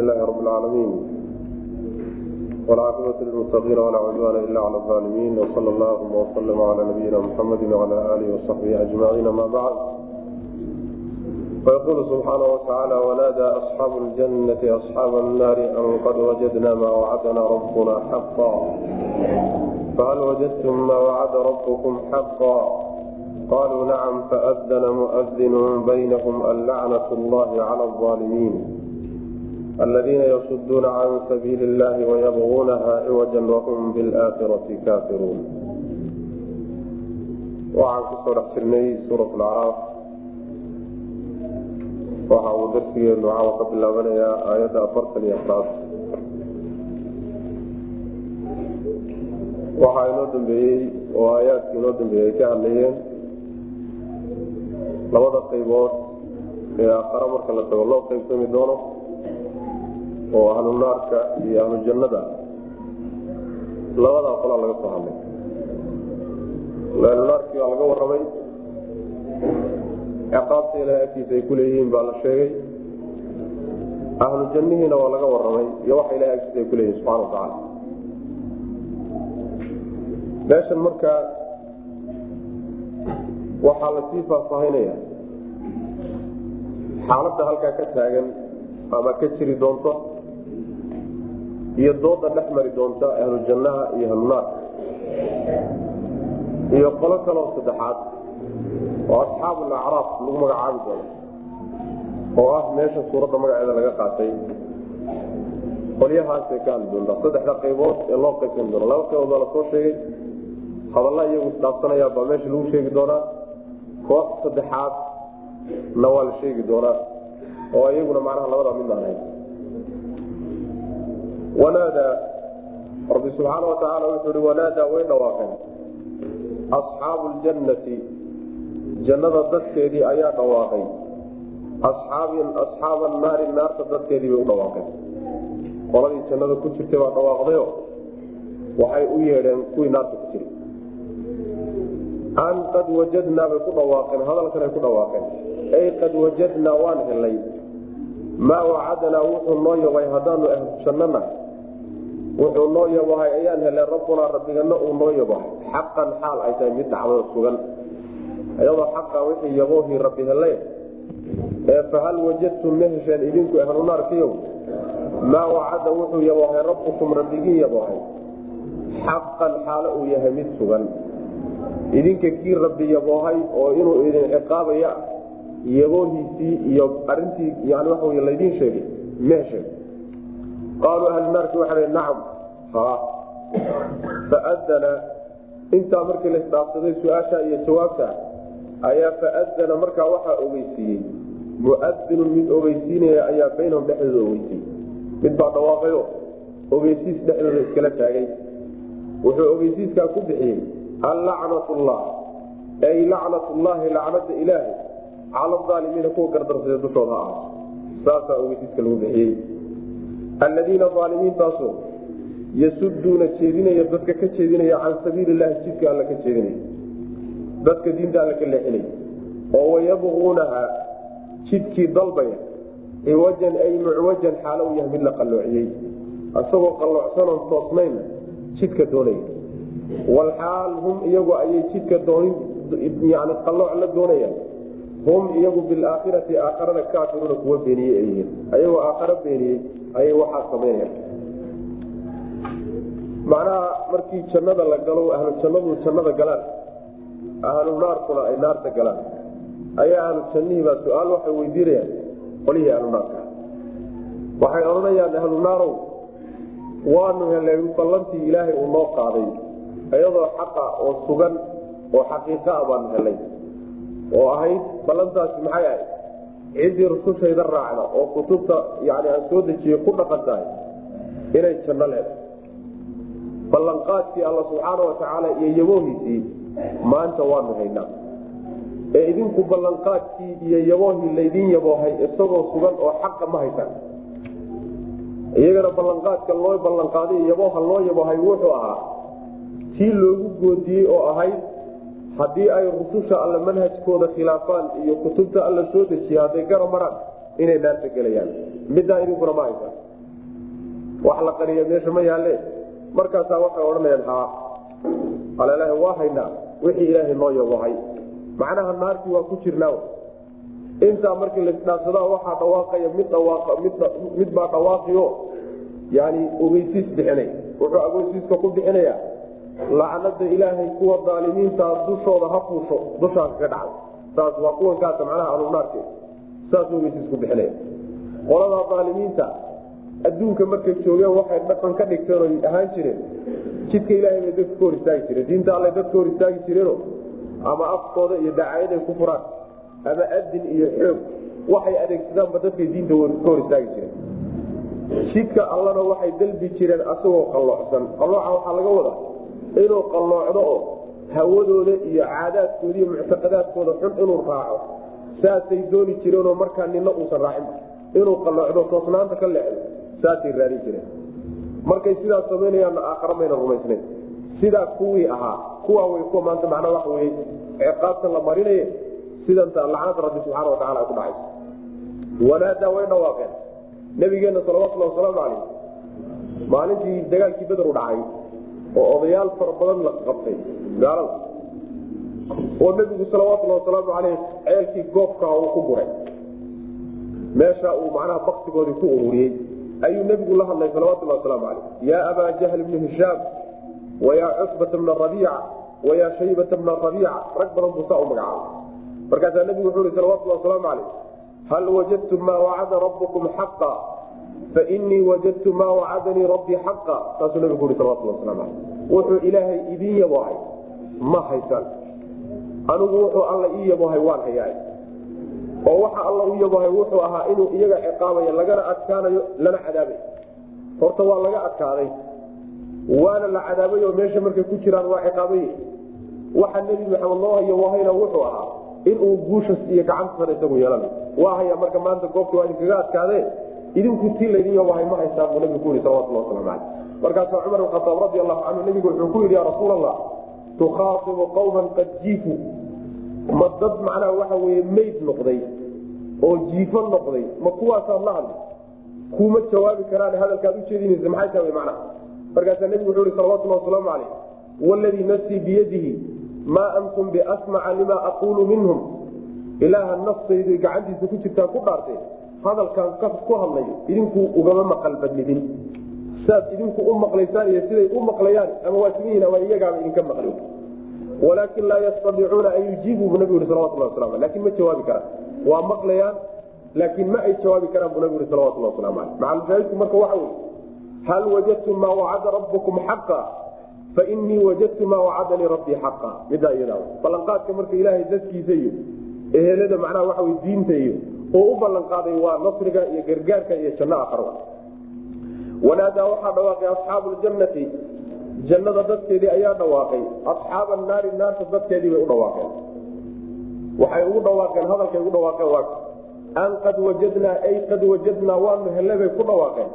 لله رب العالمين والعاقبة للمتقين ولا عدوان إلا على الظالمين وصلى الله وسلم على نبينا محمد وعلى آله وصحبه أجمعين ما بعد فيقول سبحانه وتعالى ونادى أصحاب الجنة أصحاب النار أن قد وجدنا ما وعدنا ربنا حقا فهل وجدتم ما وعد ربكم حقا قالوا نعم فأذن مؤذن بينهم اللعنة الله على الظالمين aladiina yasuduuna can sabiili illahi wayabquunaha ciwajan wahum bilaakhirati kaafiruun waxaan ku soo dhex jirnay suurat lacraaf waxa uu darsigeenu caawa ka bilaabanayaa aayadda afartan iyo afraad waxaa inoo dambeeyey oo aayaadkii inoo dambeeyey ay ka hadlayeen labada qaybood ee aakhare marka la tago loo qaybsami doono oo ahlu naarka iyo ahlu jannada labadaa qolaa laga soo hadlay. Ahlu naarkii baa laga warramay. Ciqaabta ilahay agtiisa ay kuleeyihiin baa la sheegay. Ahlu jannihiina waa laga warramay iyo waxa ilahay agtiisa ay kuleeyihin subxana watacaala meeshan markaa waxaa la sii faahfaahinaya. Xaaladda halkaa ka taagan ama ka jiri doonto iyo dooda dhex mari doonta ahlu jannaha iyo ahlunaarka iyo qolo kaloo saddexaad oo asxaabu lacraaf lagu magacaabi doono oo ah meesha suuradda magaceeda laga qaatay. Qolyahaasay ka hadli doontaa saddexda qaybood ee loo qaybsan doono. Laba qaybood baa la soo sheegay. Hadalla iyagu isdhaafsanaya baa meesha lagu sheegi doonaa. Koox saddexaad na waa la sheegi doonaa oo iyaguna macnaha labadaa mid aan hayn wanaadaa rabbi subxaana watacaala wuxuu hi wanaadaa way dhawaaqeen. Asxaabu ljannati jannada dadkeedii ayaa dhawaaqay. Asxaaba naari naarta dadkeedii bay u dhawaaqeen. Qoladii jannada ku jirtay baa dhawaaqdayo waxay u yeedheen kuwii naarta ku jiray. An qad wajadnaa bay ku dhawaaqeen hadalkan ay ku dhawaaqeen. Ay qad wajadnaa waan helay maa wacadanaa wuxuu noo yabay haddaanu ahlu jannana wuxuu noo yabahay ayaan helay rabbunaa rabbigana uu noo yabahay xaqan xaal ay tahay mid dhacdo sugan. Iyadoo xaqa wixii yaboohii rabbi helay. Ee fahal wajadtum ma hesheen idinku ahlu naarkiyow maa wacada wuxuu yaboohay rabbukum rabbigii yaboohay. Xaqan xaalo uu yahay mid sugan. Idinka kii rabbi yaboohay oo inuu idin ciqaabaya yaboohiisii iyo arintii yani waxa wy laydin sheegay ma hesheen qaaluu ahlu naarki waxa nacam faadana intaa markii laisdhaafsaday su'aasha iyo jawaabta ayaa faadana markaa waxaa ogeysiiyey muadinun mid ogeysiinaya ayaa baynahum dhexdooda ogeysiiyey mid baa dhawaaqayo ogeysiis dhexdooda iskala taagay wuxuu ogeysiiskaa ku bixiyey allacnat llah ay lacnat llahi lacnada ilaahi cala aalimiina kuwa gardarsada dushooda ahaato saasaa ogeysiiska lagu bixiyey alladiina aalimiintaasoo yasuduuna jeedinaya dadka ka jeedinaya can sabiili lahi jidka alla ka jeedinaya dadka diinta alla ka leexinaya oo wayabquunaha jidkii dalbaya ciwajan ay mucwajan xaalo u yahay mid la qalloociyey isagoo qalloocsanon toosnayna jidka doonaya walxaal hum iyagu ayay jidka yani qallooc la doonayaan hum iyagu bilaakhirati aakharada kaafiruuna kuwa beeniyey ay yihiin ayagoo aakharo beeniyey ayay waxaa samaynayaan macnaha markii jannada la galo ahlu jannadu jannada galaan ahlu naarkuna ay naarta galaan ayaa ahlu jannihiibaa su'aal waxay weydiinayaan qolihii ahlu naarka waxay odhanayaan ahlu naarow waanu helay ballantii ilaahay uu noo qaaday iyadoo xaqa oo sugan oo xaqiiqa a baanu helay oo ahayd ballantaasi maxay ahayd? Ciddii rusushayda raacda oo kutubta yani aan soo dejiyey ku dhaqan tahay inay janno leedahay. Ballanqaadkii alla subxaana watacaala iyo yaboohiisii maanta waanu haynaa ee idinku ballanqaadkii iyo yaboohii laydin yaboohay isagoo sugan oo xaqa ma haysaan iyagana ballanqaadka loo ballanqaaday yabooha loo yaboohay wuxuu ahaa tii loogu goodiyey oo ahayd haddii ay rususha alle manhajkooda khilaafaan iyo kutubta alla soo dejiya hadday gara maraan inay naarta gelayaan. Middaa idinkuna ma haysa wax la qariya meesha ma yaalle. Markaasaa waxay odhanayaan haa alalahi waa haynaa. Wixii ilaahay noo yabohay macnaha naartii waa ku jirnaa intaa markii laisdhaafsadaa waxaa dhawaaqaya mid mid baa dhawaaqio yani ogeysiis bixinay. Wuxuu ogeysiiska ku bixinayaa lacnada ilaahay kuwa daalimiintaa dushooda ha fuusho dushaa kaga dhacda saas waa kuwankaasa macnaha anunaarke saas ogeysiis ku bixinaya qoladaa daalimiinta adduunka markay joogeen waxay dhaqan ka dhigteen oy ahaan jireen. Jidka ilaahay bay dadka ka hor istaagi jireen. Diinta alle dadka hor istaagi jireeno ama afkooda iyo dacaayaday ku furaan ama adin iyo xoog. Waxay adeegsadaanba dadkay diinta ka hor istaagi jireen. Jidka allana waxay dalbi jireen asagoo qalloocsan. Qallooca waxaa laga wadaa inuu qalloocdo oo hawadooda iyo caadaadkooda iyo muctaqadaadkooda xun inuu raaco saasay dooni jireenoo markaa nina uusan raacin. Inuu qalloocdo toosnaanta ka leexdo saasay raadin jireen. Markay sidaas samaynayaanna aakhara mayna rumaysnayn. Sidaa kuwii ahaa kuwaa way kuwa maanta macnaa waxa weye ciqaabtan la marinaye sidanta lacnada rabbi subxaana watacala ay ku dhacayso wanaadaa way dhawaaqeen. Nabigeenna salawatulhi wasalaamu calayh maalintii dagaalkii beder u dhacay oo odayaal fara badan la qabtay gaalada. Oo nebigu salawatulhi wasalaamu caleyh ceelkii goobkaa uu ku guray. Meesha uu macnaha baktigoodii ku ururiyey ayuu nebigu la hadlay salawatulhi wasalaamu caleyh yaa abaa jahl bni hishaam wayaa cusbata bna rabiica wayaa shaybata bna rabiica. Rag badan buu saa u magacaabay. Markaasaa nebigu wuxuu ihi salawatulhi wasalaamu caleyh hal wajadtum maa wacada rabbukum xaqa fainii wajadtu maa wacadanii rabbii xaqa saasuu nebigu ui caleyh wuxuu ilaahay idin yabohay ma haysaan anigu wuxuu alla ii yabohay waan hayaay oo waxa alla u yabohay wuxuu ahaa inuu iyaga ciqaabayo lagana adkaanayo lana cadaabayo horta waa laga adkaaday waana la cadaabay oo meesha markay ku jiraan waa ciqaabay waxa nebi maxamed loo hayo wahayna wuxuu ahaa inuu guushas iyo gacanta sare isagu yeelana waa haya marka maanta goobta waa idinkaga adkaadee idinku tii laydin yabohay ma haysaan buu nabigu ku yii salawatulhi waslamu caleyh markaasaa cumar khataab radi allahu canhu nebigu wuxuu ku yidhi ya rasuul allah tukhaatibu qawman qad jiifu. Ma dad macnaha waxa weye mayd noqday oo jiifo noqday ma kuwaasaad la hadli. Kuma jawaabi karaan hadalkaad ujeedinaysa maxay tahay macnaha? Markaasaa nebigu wuxuu ihi salawatulhi wasalaamu caleyh waladii nafsii biyadihi maa antum biasmaca lima aquulu minhum. Ilaaha naftaydu gacantiisa ku jirtaan ku dhaartee hadalkaan ku hadlayo idinku ugama maqal badnidin. Saad idinku u maqlaysaan iyo siday u maqlayaan ama waa simihiin ama iyagaaba idinka maqli walaakin laa yastadiicuuna an yujiibuu bu nabigu yhi salawatulhi waslamu aleh laakiin ma jawaabi karaan. Waa maqlayaan laakiin ma ay jawaabi karaan buu nabigu yhi salawatulhi waslamu aleh macalmashaahidku marka waxa wey hal wajadtum maa wacada rabbukum xaqa? Fainii wajadtu maa wacadanii rabbii xaqa. Midaa iyada ballanqaadka marka ilaahay dadkiisa iyo ehelada macnaha waxa diinta iyo oo u ballanqaaday waa nasriga iyo gargaarka iyo janno akhro wanaadaa waxaa dhawaaqay asxaabu ljannati jannada dadkeedii ayaa dhawaaqay asxaaba naari naarta dadkeedii bay u dhawaaqeen. Waxay ugu dhawaaqeen hadalkay ugu dhawaaqeen waa an qad wajadnaa ay qad wajadnaa waanu helle bay ku dhawaaqeen.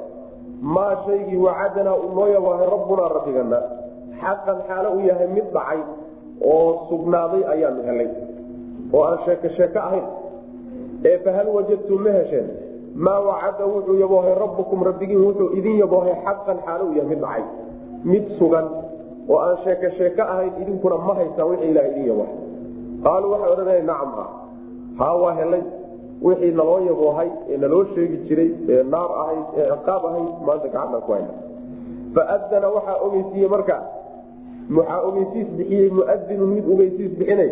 Maa shaygii wacadanaa uu noo yabaahay rabbunaa rabbigana xaqan xaalo u yahay mid dhacay oo sugnaaday ayaanu helay oo aan sheeko sheeko ahayn ee fahal wajadtum ma hesheen? Maa wacada wuxuu yaboohay rabbukum rabbigiin wuxuu idin yaboohay xaqan xaalo u yahay mid dhacay mid sugan oo aan sheeko sheeko ahayn idinkuna ma haysaan wixii ilaha idin yaboohay. Qaaluu waxay odhanaya nacam ha haa waa helay. Wixii naloo yaboohay ee naloo sheegi jiray ee naar ahayd ee ciqaab ahayd maanta gacantaan ku hayna. Faadana waxaa ogeysiiye marka waxaa ogeysiis bixiyey muadinun mid ogeysiis bixinay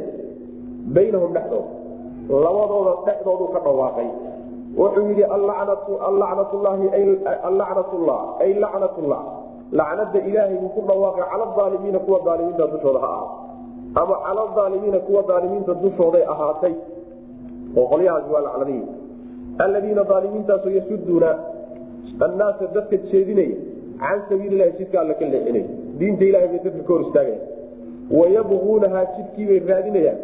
baynahum dhexdooda labadooda dhexdoodu ka dhawaaqay. Wuxuu yidhi ay lacnatullah. Lacnada ilaahay buu ku dhawaaqay cala aalimiina kuwa aalimiinta dushooda ha ahaa ama cala aalimiina kuwa aalimiinta dushooday ahaatay. Oo qolyahaasi waa lacnadihi alladiina aalimiintaaso yasuduuna annaasa dadka jeedinaya can sabiililahi jidka alla ka leexinay diinta ilahay bay dadka ka hor istaagaya wayabquunahaa jidkiibay raadinayaan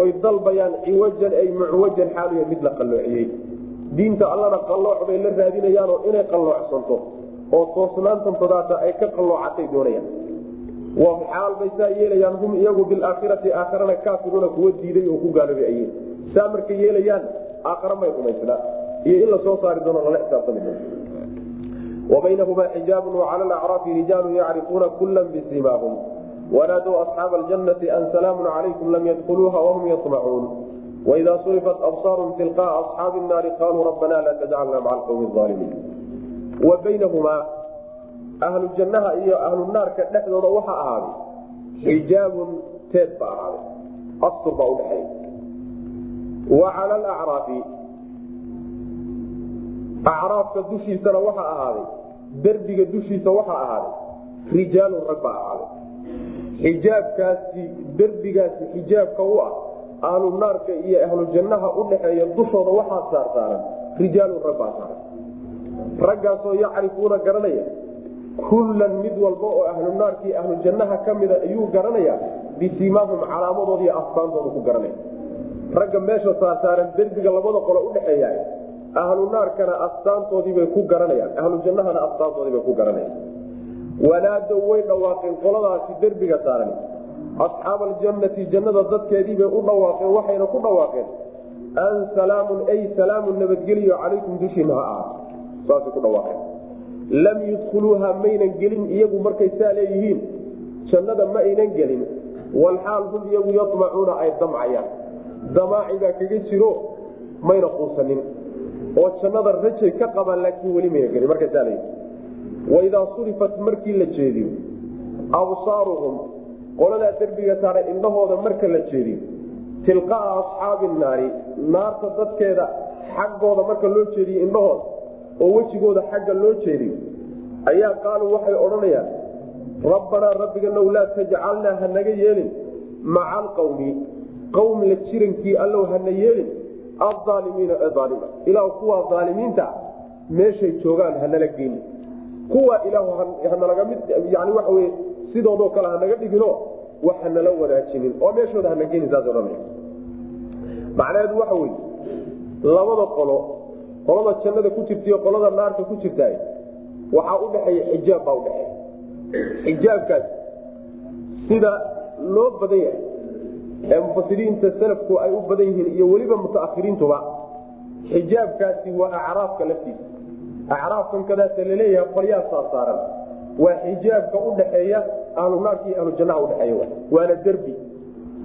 oy dalbayaan ciwajan ay mucwajan xaaluya mid la qalloociyey. Diinta allana qallooc bay la raadinayaanoo inay qalloocsanto oo toosnaantantadaata ay ka qalloocatay doonayaan. Waa xaal bay saa yeelayaan hum iyagu bilaakhirati aakharana kaafiruuna kuwa diiday oo ku gaaloobay ayeen. Saa markay yeelayaan aakhara may rumaysnaa iyo in la soo saari doono lala xisaabtami doono. Wabaynahumaa xijaabun wacala alacraafi rijaalun yacrifuuna kula bisimaahum wanaadow asxaaba aljanati an salaamun calaykum lam yadkuluuha wahum yamacuun waidaa surifat absaarum tilqaa asxaabi nnaari qaluu rabbana laa tajcalna maca alqowmi aalimiin wa baynahumaa ahlu jannaha iyo ahlu naarka dhexdooda waxaa ahaaday xijaabun teed baa ahaaday astur baa udhexeeya wa cala alacraafi acraafka dushiisana waxaa ahaaday derbiga dushiisa waxaa ahaaday rijaalun rag baa ahaaday xijaabkaasi derbigaasi xijaabka u ah ahlu naarka iyo ahlu jannaha udhaxeeya dushooda waxaa saarsaaran rijaalun rag baa saaran. Raggaasoo yacrifuuna garanaya kullan mid walba oo ahlu naarkii ahlu jannaha ka mida ayuu garanayaa bisimaahum calaamadooda iyo astaantooda ku garanaya. Ragga meesha saarsaaran derbiga labada qolo udhaxeeya ahlu naarkana astaantoodiibay ku garanayaan ahlu jannahana astaantoodiibay ku garanayaan wanaadow way dhawaaqeen qoladaasi derbiga saaran. Asxaaba aljannati jannada dadkeediibay u dhawaaqeen waxayna ku dhawaaqeen. An salaamun ay salaamun nabadgeliyo calaykum dushiina ha ahaato saasay ku dhawaaqeen. Lam yudkhuluuha maynan gelin iyagu markay saa leeyihiin jannada ma aynan gelin. Walxaal hum iyagu yamacuuna ay damcayaan. Damaaci baa kaga jiro mayna quusanin. Oo jannada rajay ka qabaan laakiin weli mayna gelin markay saa leeyihiin waidaa surifat markii la jeediyo absaaruhum qoladaa derbiga saaray indhahooda marka la jeediyo tilqaa asxaabi naari naarta dadkeeda xaggooda marka loo jeediyo indhahooda oo wejigooda xagga loo jeediyo ayaa qaaluu waxay odhanayaan rabbanaa rabbiganow laa tajcalnaa hanaga yeelin maca alqawmi qowm la jirankii allow hana yeelin aaalimiina ee aalima ilaa kuwaa aalimiinta meeshay joogaan hanala geyni kuwa ilaah hanalaga mid yani waxa wey sidoodoo kale hanaga dhigino wax hanala wanaajinin oo meeshooda hana geyni saas odhanaya macnaheedu waxa wey labada qolo qolada jannada ku jirtaiyo qolada naarta ku jirta waxaa udhexeeya xijaab baa udhexeeya xijaabkaas sida loo badan yahay ee mufasiriinta salafku ay u badan yihiin iyo weliba mutaahiriintuba xijaabkaasi waa acraafka laftiisa acraafkan kadaasa la leeyahay qolyaa saasaaran waa xijaabka udhaxeeya ahlu naarka iyo ahlu jannaha udhexeeya waana derbi.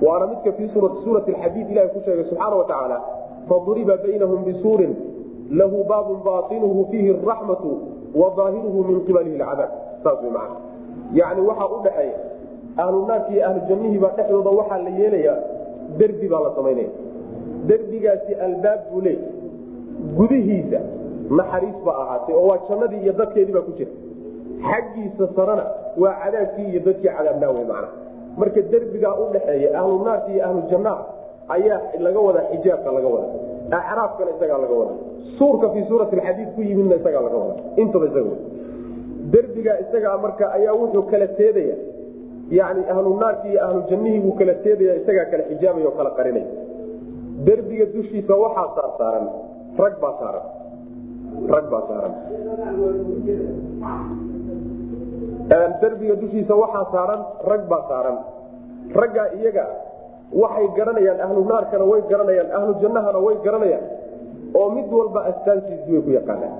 Waana midka fii suurati xadiid ilahi ku sheegay subxaana wa tacaala faduriba baynahum bisuurin lahu baabun baainuhu fiihi raxmatu wa min qibalihi lcadaab saas wy man yani waxaa udhaxeeya ahlu naarki ahlu jannihiibaa dhexdooda waxaa la yeelayaa derbi baa la samaynaya derbigaasi albaab buu leey gudihiisa naxariis ba ahaatay oo waa jannadii iyo dadkeedii baa ku jira. Xaggiisa sarana waa cadaabkii iyo dadkii cadaabnaa wey macna marka derbigaa udhaxeeya ahlu naarki iyo ahlu ayaa laga wadaa xijaabka laga wada acraafkana isagaa laga wada suurka fii suurati alxadiid ku yimidna isagaa laga wada intaba isaga derbigaa isagaa marka ayaa wuxuu kala teedaya yani ahlu iyo ahlu buu kala teedaya isagaa kala xijaabaya oo kala qarinaya derbiga dushiisa waxaa saarsaaran rag baa saaran rag baa saaran. Derbiga dushiisa waxaa saaran rag baa saaran. Raggaa iyaga waxay garanayaan ahlu naarkana way garanayaan ahlu jannahana way garanayaan oo mid walba astaantiisii way ku yaqaanaan.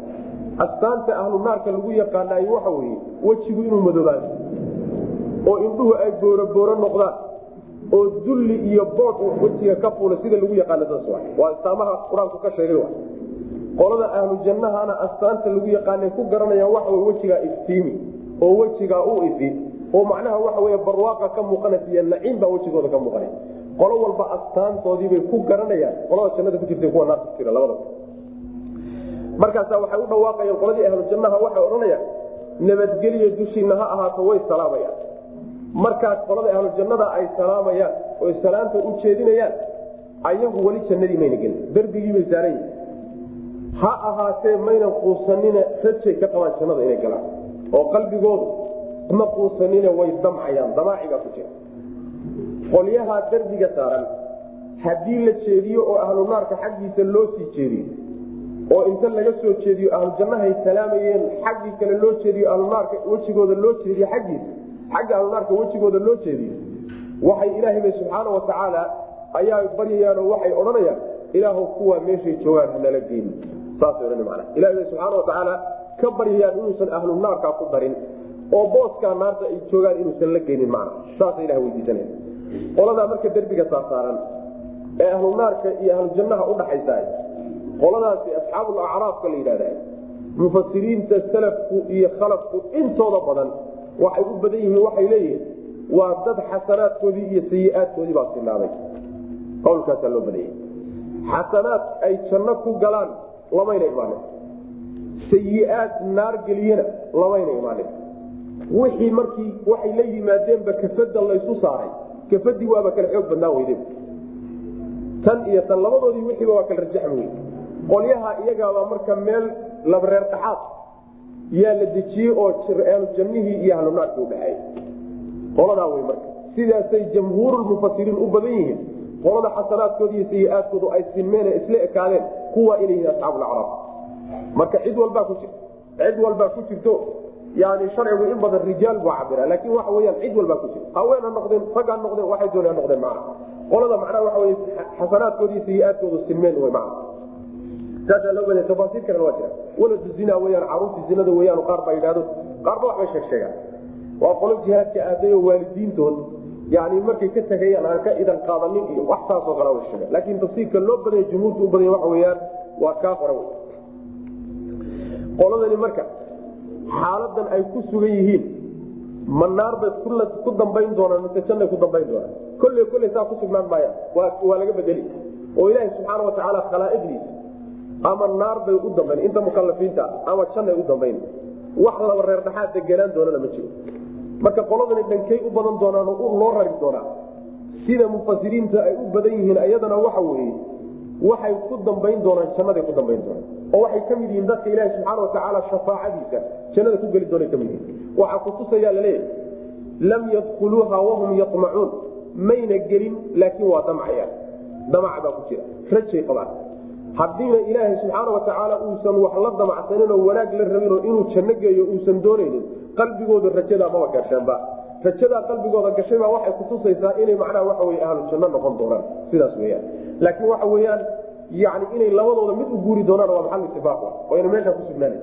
Astaanta ahlu naarka lagu yaqaanay waxa weye wejigu inuu madoobaado oo indhuhu ay boorobooro noqdaan oo dulli iyo bood wejiga ka fuula sida lagu yaqaana waa astaamaha qur'aanku ka sheegay qolada ahlu jannahana astaanta lagu yaqaanay ku garanayaan waxa wey wejigaa iftiimi oo wejigaa u ifi oo macnaha waxa wey barwaaqa ka muuqanaysa iyo naciim baa wejigooda ka muuqanay. Qolo walba astaantoodiibay ku garanayaan. Qolada jannada ku jirta kuwa ku jira labada markaasa waxay u dhawaaqayaan qoladii ahlu jannaha waxay odhanayaan nabadgelyo dushiina ha ahaato way salaamayaan. Markaas qolada ahlu jannada ay salaamayaan oy salaanta u jeedinayaan ayagu weli jannadii mayna gelin. Derbigiibay saaran yihiin ha ahaatee maynan quusanine rajay ka qabaan jannada inay galaan oo qalbigoodu ma quusanine way damcayaan damaacigaa ku jira. Qolyahaa derbiga saaran haddii la jeediyo oo ahlu naarka xaggiisa loo sii jeediyo oo inta laga soo jeediyo ahlu jannahay salaamayeen xaggii kale loo jeediyo ahlunaarka wejigooda loo jeediyo xaggiisa xagga ahlunaarka wejigooda loo jeediyo waxay ilaahayba subxaana watacaala ayaa baryayaanoo waxay odhanayaan ilaahu kuwaa meeshay joogaan hanala geeni bay subxaana watacaala ka baryayaan inuusan ahlu naarkaa ku darin oo booskaa naarta ay joogaan inuusan la geynin macna saasa ilah weydiisanaya qoladaa marka derbiga saarsaaran ee ahlu naarka iyo ahlu jannaha udhaxaysa qoladaasi asxaabul acraafka la yidhahda mufasiriinta salafku iyo khalafku intooda badan waxay u badan yihiin waxay leeyihiin waa dad xasanaadkoodii iyo sayi-aadkoodii baa sinaaday qowlkaasaa loo badayay xasanaad ay janno ku galaan lamayna imaanin sayi-aad naar geliyana lamayna imaanin wixii markii waxay la yimaadeenba kafada laysu saaray. Kafadii waaba kala xoog badnaa weyde tan iyo tan labadoodii wixiiba waa kala rajaxmi wey qolyaha iyagaaba marka meel labreer dhaxaad yaa la dejiyey oo jannihii iyo ahlunaarkii udhexeey qoladaa wey marka. Sidaasay jamhuurulmufasiriin u badan yihiin qolada xasanaadkooda iyo sayi-aadkoodu ay sinmeen isla ekaadeen kuwa inay yihiin asxaabulacraab marka cid walbaa ku jirta cid walbaa ku jirto yani sharcigu in badan rijaal buu cabira laakin waxa weyaan cid walbaa ku jirta haween ha noqdeen rag ha noqdeen waxay doon ha noqdeen macna. Qolada macnaha waxa wey xasanaadkooda iyo sayi-aadkoodu sinmeen wey macna. Saasaa loo baday tafaasiir kalena waa jira waladu zina weyaan caruurtii zinada weyaan qaar baa yidhahdo qaarba waxbay sheeg sheegaan. Waa qolo jihaadka aaday oo waalidiintood yani markay ka tegayaan aan ka idan qaadanin iyo wax saasoo kale wa sheega laakin tafsiirka loo badaya jumhuurta u badaya waxa weyaan waa kaa hore wey qoladani marka xaaladan ay ku sugan yihiin. Ma naar bay ku dambayn doonaan mise jannay ku dambayn doonaan. Kolley kolley saa ku sugnaan maayaan waa laga bedeli. Oo ilaahi subxaana watacaala khalaa'iqdiisa ama naar u dambayn inta mukalafiinta ama jannay u dambayn. Wax laba reer dhaxaad degenaan doonana ma jiro marka qoladani dhankay u badan doonaan oo loo rari doonaa sida mufasiriinta ay u badan yihiin ayadana waxa weeye waxay ku dambayn doonaan jannaday ku dambayn doonaan oo waxay ka mid yihiin dadka ilaahi subxaana watacaala shafaacadiisa jannada ku geli doona ka mid yihiin. Waxaa kutusayaa la leeyahay lam yadkhuluuha wahum yamacuun mayna gelin laakiin waa damcayaan damac baa ku jira. Rajay qabaan haddiina ilaahay subxaana watacaala uusan wax la damacsanin oo wanaag la rabinoo inuu janno geeyo uusan doonaynin qalbigooda rajadaa maba gasheenba rajadaa qalbigooda gashaybaa waxay kutusaysaa inay macnaha waxa wey ahlu janno noqon doonaan. Sidaas weyaan laakiin waxa weyaan yani inay labadooda mid u guuri doonaan waa maxal itifaaq oyna meeshaa ku sugnaana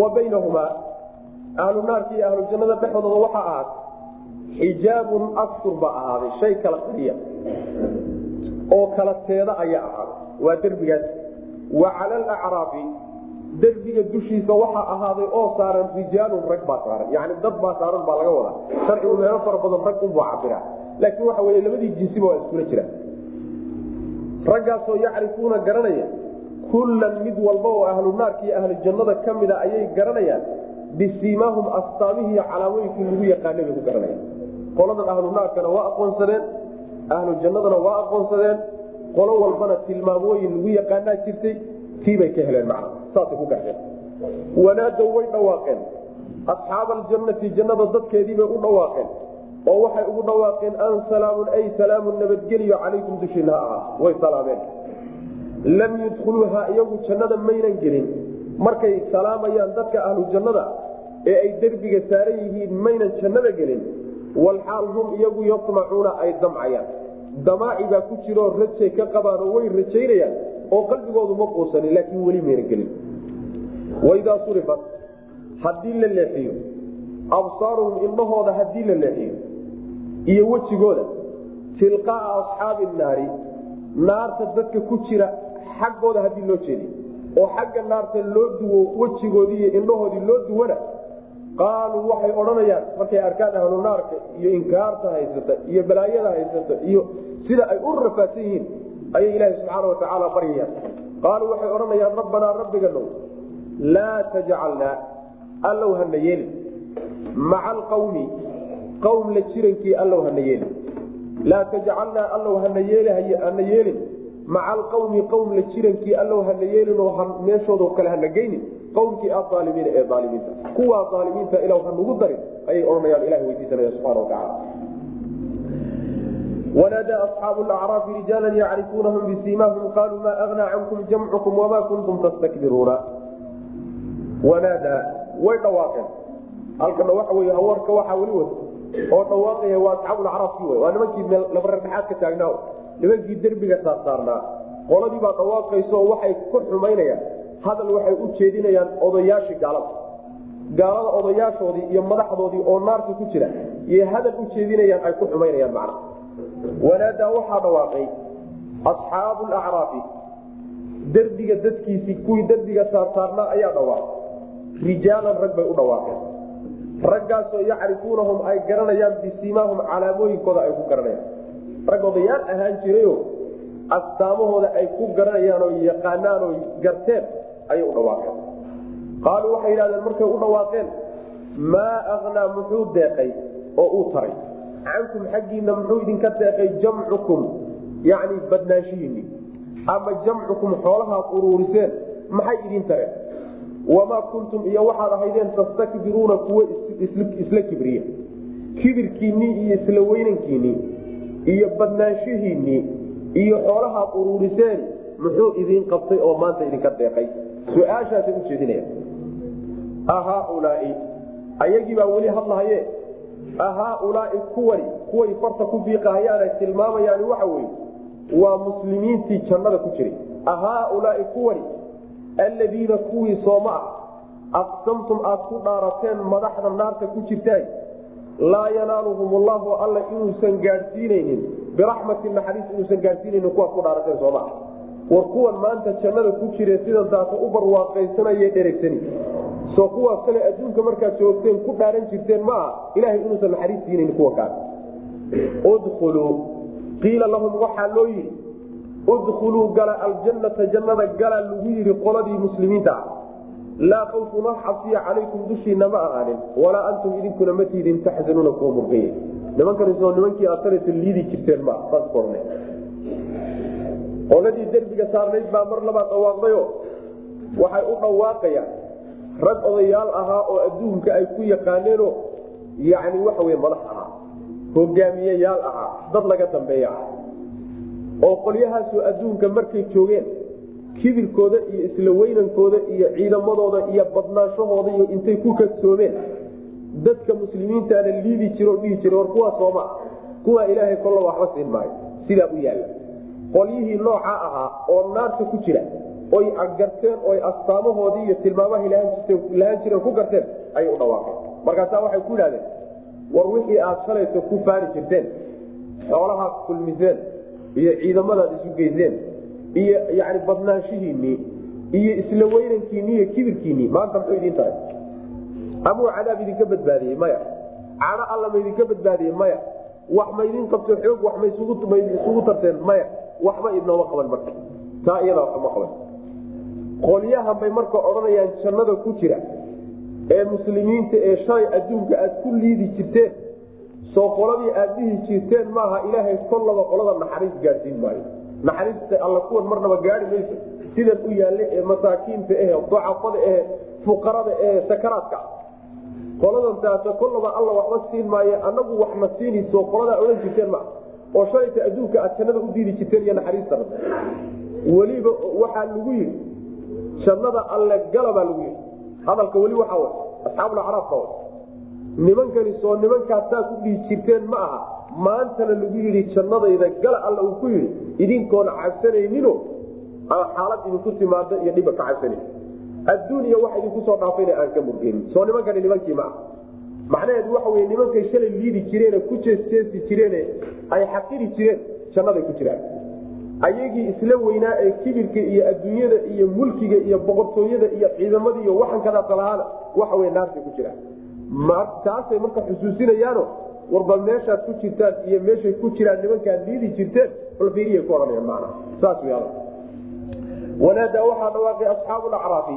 wa baynahumaa ahlu iyo ahlu dhexdooda waxaa ahaad xijaabun astur baa ahaaday shay kala qariya oo kala teeda ayaa ahaaday. Waa derbigaas wa cala alacraafi derbiga dushiisa waxaa ahaaday oo saaran rijaalun rag baa saaran. Yani dad baa saaran baa laga wadaa. Sharcigu meelo fara badan rag unbuu cabira laakiin waxa wey labadii jinsiba waa iskula jiraan raggaasoo yacrifuuna garanaya kullan mid walba oo ahlu naarka iyo ahlu ka mida ayay garanayaan bisiimaahum astaamihii calaamooyinkii lagu yaqaanay bay ku garanayaan. Qoladan ahlu waa aqoonsadeen ahlu waa aqoonsadeen. Qolo walbana tilmaamooyin lagu yaqaanaa jirtay tiibay ka heleen macna saasay ku garteen wanaadow way dhawaaqeen. Asxaaba aljannati jannada dadkeediibay u dhawaaqeen. Oo waxay ugu dhawaaqeen an salaamun ay salaamun nabadgeliyo calaykum dushiina ha ahaa. Way salaameen. Lam yudkhuluuha iyagu jannada maynan gelin. Markay salaamayaan dadka ahlu jannada ee ay derbiga saaran yihiin maynan jannada gelin. Walxaal hum iyagu yamacuuna ay damcayaan. Damaaci baa ku jiroo rajay ka qabaanoo way rajaynayaan oo qalbigoodu ma quusanin laakiin weli mayna gelin waidaa surifat haddii la leexiyo absaaruhum indhahooda haddii la leexiyo iyo wejigooda tilqaaa asxaabi naari naarta dadka ku jira xaggooda haddii loo jeediy oo xagga naarta loo duwo wejigoodii iyo indhahoodii loo duwana qaaluu waxay odhanayaan markay arkaan ahlu naarka iyo inkaarta haysata iyo balaayada haysata iyo sida ay u rafaadsan yihiin ayay ilaahi subxaana watacaala baryayaan. Qaaluu waxay odhanayaan rabbanaa rabbiganow laa tajcalnaa allow hana yeelin maca alqawmi qawm la jirankii allow hana yeelin laa tajcalnaa allow hana yeelhana yeelin maca alqawmi qowm la jirankii allow hana yeelin oo meeshooda kale hana geynin qowmkii aalimiina ee aalimiinta kuwaa aalimiinta ilaw hanugu darin ayay odhanayaan ilah weydiisanaya subana watacaala wanaadaa asxaabu lacraafi rijaala yacrifuunahum bisiimaahum wanaadaa way dhawaaqeen. Halkana waxa wey hawarka waxaa weli wata oo dhawaaqaya waa asxaabulacraafki w waa nimankii labareerdhexaad ka taagnaa nimankii derbiga saarsaarnaa qoladii baa dhawaaqayso waxay ku xumaynayaan. Hadal waxay u jeedinayaan odayaashii gaalada. Gaalada odayaashoodii iyo madaxdoodii oo naarka ku jira iyo hadal u jeedinayaan ay ku xumaynayaan macna. Wanaadaa waxaa dhawaaqay asxaabu lacraafi derbiga dadkiisii kuwii derbiga saarsaarnaa ayaa dhawaaqay rijaalan rag bay u dhawaaqeen. Raggaasoo yacrifuunahum ay garanayaan bisimaahum calaamooyinkooda ay ku garanayaan. Rag odayaal ahaan jirayo astaamahooda ay ku garanayaan oo garteen ayay u dhawaaqeen. Qaaluu waxay yidhahdeen markay u dhawaaqeen maa aknaa muxuu deeqay oo uu taray? Cankum xaggiina muxuu idinka deeqay jamcukum yacni badnaanshihiinni ama jamcukum xoolahaad uruuriseen maxay idin tareen wamaa kuntum iyo waxaad ahaydeen tastakbiruuna kuwo isla kibriya kibirkiinnii iyo isla weynankiinnii iyo badnaanshihiinnii iyo xoolahaad uruuriseen muxuu idiin qabtay oo maanta idinka deeqay su'aashaasay u jeedinaya ahaaulaai ayagii baa weli hadlahaye ahaaulaai kuwani kuway farta ku biiqahayaanay tilmaamayaani waxa weye waa muslimiintii jannada ku jiray ahaaulaai kuwani alladiina kuwii sooma ah aqsamtum aad ku dhaarateen madaxda naarta ku jirtaan laa yanaaluhum ullahu alla inuusan gaadhsiinaynin biraxmati naxariis inuusan gaadhsiinaynin kuwaad ku dhaarateen sooma ah war kuwan maanta jannada ku jire sidan taasa u barwaaqaysanaye dheregsani soo kuwaas kale adduunka markaad joogteen ku dhaaran jirteen ma aha ilahay inuusan naxariis siinayn kuwa kaas udkhuluu qiila lahum waxaa loo yidhi udkhuluu gala aljannata jannada gala lagu yidhi qoladii muslimiinta. Ah laa khawfun wax xabsiya calaykum dushiina ma ahaanin walaa antum idinkuna ma tiidin taxzanuuna kuwa murqaya nimankanisoo nimankii aad sanata liidi jirteen ma saas ku orne qoladii derbiga saarnayd baa mar labaad dhawaaqdayo waxay u dhawaaqayaan. Rag odayaal ahaa oo adduunka ay ku yaqaaneenoo yacni waxa wey madax ahaa. Hogaamiyeyaal ahaa. Dad laga dambeeya. ah oo qolyahaasoo adduunka markay joogeen kibirkooda iyo isla weynankooda iyo ciidamadooda iyo badnaanshahooda iyo intay ku kadsoomeen dadka muslimiintaana liidi jiro dhihi jira war kuwaa sooma kuwaa ilaahay kolla waxba siin maayo sidaa u yaalla qolyihii noocaa ahaa oo naarta ku jira oy garteen oy astaamahoodii iyo tilmaamahay lahaan jireen ku garteen ayay u dhawaaqeen. Markaasaa waxay ku yidhahdeen war wixii aad shalayso ku faani jirteen xoolahaad kulmiseen iyo ciidamadaad isu geyseen iyo yani badnaanshihiinii iyo isla weynankiinii iyo kibirkiinii maanta muxuu idiin tahay? Amuu cadaab idinka badbaadiyey maya. Cano alla ma idinka badbaadiyey maya. Wax ma idin qabto xoog wax ma isugu tarteen maya. Waxba idnooma qaban marka. Taa iyadaa waxuma qaban qolyahan bay marka odhanayaan jannada ku jira. Ee muslimiinta ee shalay adduunka aad ku liidi jirteen soo qoladii aad dhihi jirteen maaha ilaahay kollaba qolada naxariis gaadhsiin maayo. Naxariista alla kuwan marnaba gaari mayso. Sidan u yaalle ee masaakiinta ehe dacafada ehe fuqarada ehe sakaraadka. Qoladan taasa kollaba alla waxba siin maayo anagu waxna siinayso qoladaa odhan jirteen maa oo shalayta adduunka aad jannada u diidi jirteen iyo naxariistana weliba waxaa lagu yidhi jannada alle gala baa lagu yidhi. Hadalka weli waxaa wa asxaabulacraafka wa nimankani soo nimankaas saas u dhihi jirteen ma aha. Maantana lagu yidhi jannadayda gala alla uu ku yidhi idinkoona cabsanaynino xaalad idinku timaado iyo dhiba ka cabsanayn adduuniya wax idinku soo dhaafayna aan ka murgeynin. Soo nimankani nimankii ma ah macnaheedu waxa wey nimankay shalay liidi jireene ku jeesjeesi jireene ay xaqiri jireen jannaday ku jiraan. Ayagii isla weynaa ee kibirka iyo adduunyada iyo mulkiga iyo boqortooyada iyo ciidamada iyo waxankadaasalahaana waxa wey naartay ku jiraan taasay marka xusuusinayaano warba meeshaad ku jirtaan iyo meeshay ku jiraan nimankaad liidi jirteen balfiiriya ku ohanayaan macna. Saas hadal wanaadaa waxaa dhawaaqay asxaabu lacraafi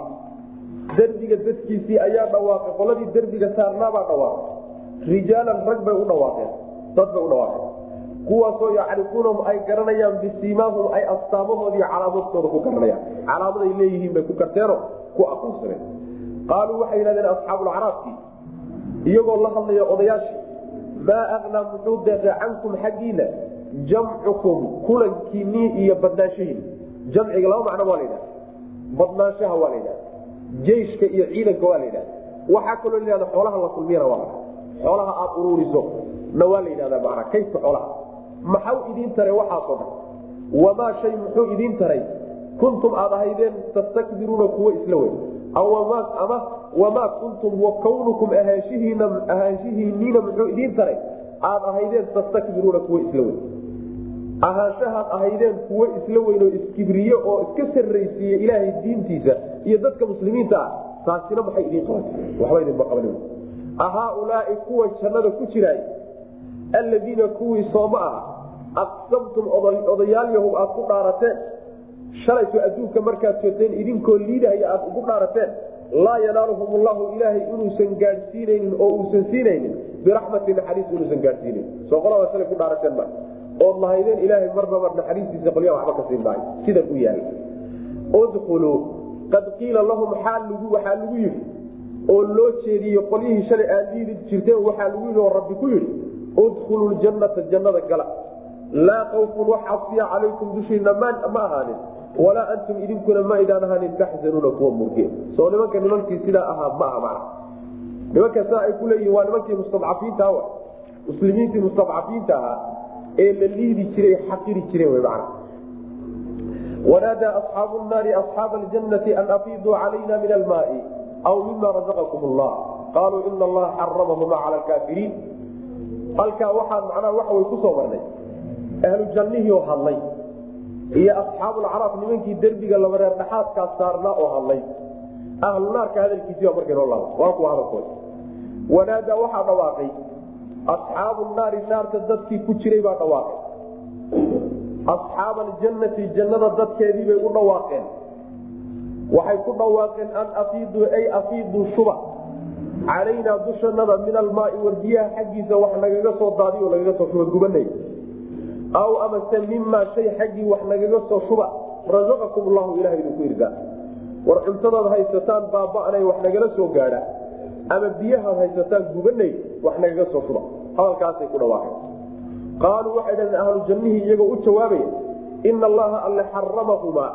derbiga dadkiisii ayaa dhawaaqay qoladii derbiga saarnaabaa dhawaaqay. Rijaalan rag bay u dhawaaqeen dad bay u dhawaaqeen. Kuwaasoo yacrifuunahum ay garanayaan bisiimaahum ay astaamahoodii calaamadkooda ku garanayaan. Calaamaday leeyihiin bay ku garteeno ku aqoonsadeen. Qaaluu waxay yidhahdeen asxaabulacraafkii iyagoo la hadlaya odayaashii maa aknaa muxuu deeqay cankum xaggiina jamcukum kulankiinii iyo badnaanshahiin jamciga laba macno waa la yidhahda badnaanshaha waa la yidhahda jeyshka iyo ciidanka waa la yidhahda waxaa kaloo layihahda xoolaha la kulmiyana waa la xoolaha aad uruuriso na waa la yidhahda macnaa kaydka xoolaha? Maxaw idiin tare waxaasoo dhan? Wamaa shay muxuu idiin taray? Kuntum aad ahaydeen tastakbiruuna kuwo isla weyn. Ama wamaa kuntum wa kawnukum ahaanshihiinniina muxuu idiin taray aad ahaydeen tastakbiruuna kuwo isla weyn ahaanshahaad ahaydeen kuwo isla weyn oo iskibriye oo iska sarraysiiye ilaahay diintiisa iyo dadka muslimiinta ah taasina maxay idiin qabatay waxba idinma qaban ahaaulaai kuwa jannada ku jiraay alladiina kuwii sooma aha aqsamtum odayaal yahow aad ku dhaarateen shalayto adduunka markaad joogteen idinkoo liidahaya aad ugu dhaarateen laa yanaaluhum ullahu ilaahay inuusan gaadhsiinaynin oo uusan siinaynin biraxmati naxariis inuusan gaadhsiinayn soo qolada shalay ku dhaarateen ma. Ood lahaydeen ilaahay marnaba naxariistiisa qolyaa waxba ka siin maayo sidan u yaal udkhuluu qad qiila lahum waxaa lagu yidhi oo loo jeediyey qolyihii shalay aad liidi jirteen waxaa lagu yidhi oo rabbi ku yidhi udkhuluu ljannata jannada gala. Laa kawfun wax cabsiya calaykum dushiina ma ahaanin walaa antum idinkuna ma idaan ahaanin taxzanuuna kuwa murge soo nimanka nimankii sidaa ahaa ma aha mana nimanka saa ay ku leeyihiin waa nimankii mustadcafiinta muslimiintii mustadcafiinta ahaa ee la liidi jiray xaqiri jireen wanaadaa asxaabu naari asxaaba aljannati an afiiduu calayna min almaai aw mima razaqakum allah qaaluu ina allaha xaramahuma cala alkaafiriin. Halkaa waxaan macnaha waxa way ku soo marnay. Ahlu oo hadlay iyo asxaabulcaraaf nimankii derbiga laba reer dhaxaadkaa saarnaa oo hadlay. Ahlu naarka hadalkiisiiba markay noo laaba waa kuwa hadalkooda. Wanaadaa waxaa dhawaaqay asxaabu naarta dadkii ku jiray baa dhawaaqay. Asxaaba jannada dadkeediibay u dhawaaqeen. Waxay ku dhawaaqeen an afiiduu ay afiiduu shuba. Calaynaa dushanada min almaai warbiyaha xaggiisa wax nagaga soo daadiyo lagaga soo shuba gubanay aw amase mimaa shay xaggii wax nagaga soo shuba razaqakum llahu ilaha idinku irdaa war cuntadaad haysataan baaba'nay wax nagala soo gaadha ama biyahaad haysataan gubanay wax nagaga soo shuba hadalkaasay ku dhawaaqeen qaaluu waxay dhahdeen ahlu iyagoo u jawaabaya ina allaha alle xaramahumaa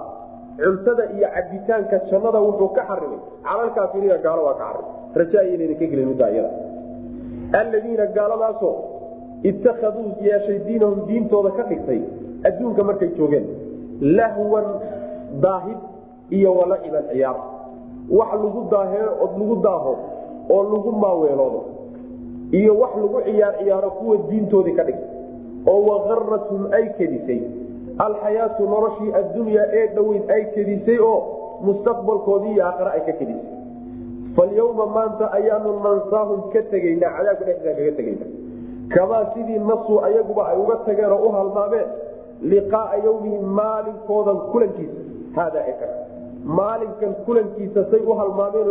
cuntada iyo cabitaanka jannada wuxuu ka xarimay calalkaafiriina gaalo waa ka xarimay rajaaynan ka gelin middaa iyada gaaladaasoo ittakhaduu yeeshay diinahum diintooda ka dhigtay. Adduunka markay joogeen lahwan daahid iyo walaciban ciyaar. Wax lagu daaheo lagu daaho oo lagu maaweeloodo. Iyo wax lagu ciyaar ciyaaro kuwa diintoodii ka dhigtay. Oo waqarathum ay kedisay. Alxayaatu noloshii addunyaa ee dhoweyd ay kedisay oo mustaqbalkoodii iyo aakhare ay ka kedisay. Falyawma maanta ayaanu nansaahum ka tegaynaa cadaabka dhexdiisa kaga tegayna kamaa sidii nasuu ayaguba ay uga tageen oo u halmaameen liqaaa yawmihim maalinkoodan kulankiisa. Haadaa eka maalinkan kulankiisa say u halmaameen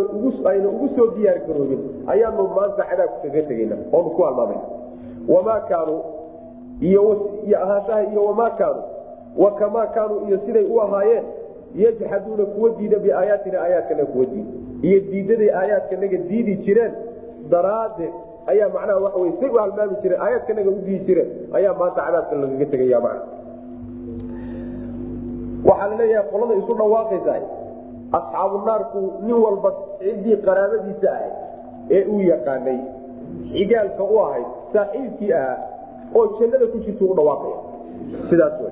ayna ugu soo diyaar garoobin ayaanu maanta cadaabka kaga tegayna oonu ku halmaamana wamaa kaanuu iyo ahaanshaha iyo wamaa kaanuu wa kamaa kaanuu iyo siday u ahaayeen yajxaduuna kuwa diida biaayaatina aayaadkana kuwa diida. Iyo diidaday aayaadkanaga diidi jireen daraaddeed ayaa macnaha waxa wey say u halmaami jireen aayaadkanaga u diidi jireen ayaa maanta cadaabka lagaga tegaya macna waxaa la leeyahay qolada isu dhawaaqaysa asxaabu nin walba ciddii qaraabadiisa ahayd ee uu yaqaanay xigaalka u ahayd saaxiibkii ahaa oo jannada ku jirta u dhawaaqaya. Sidaas w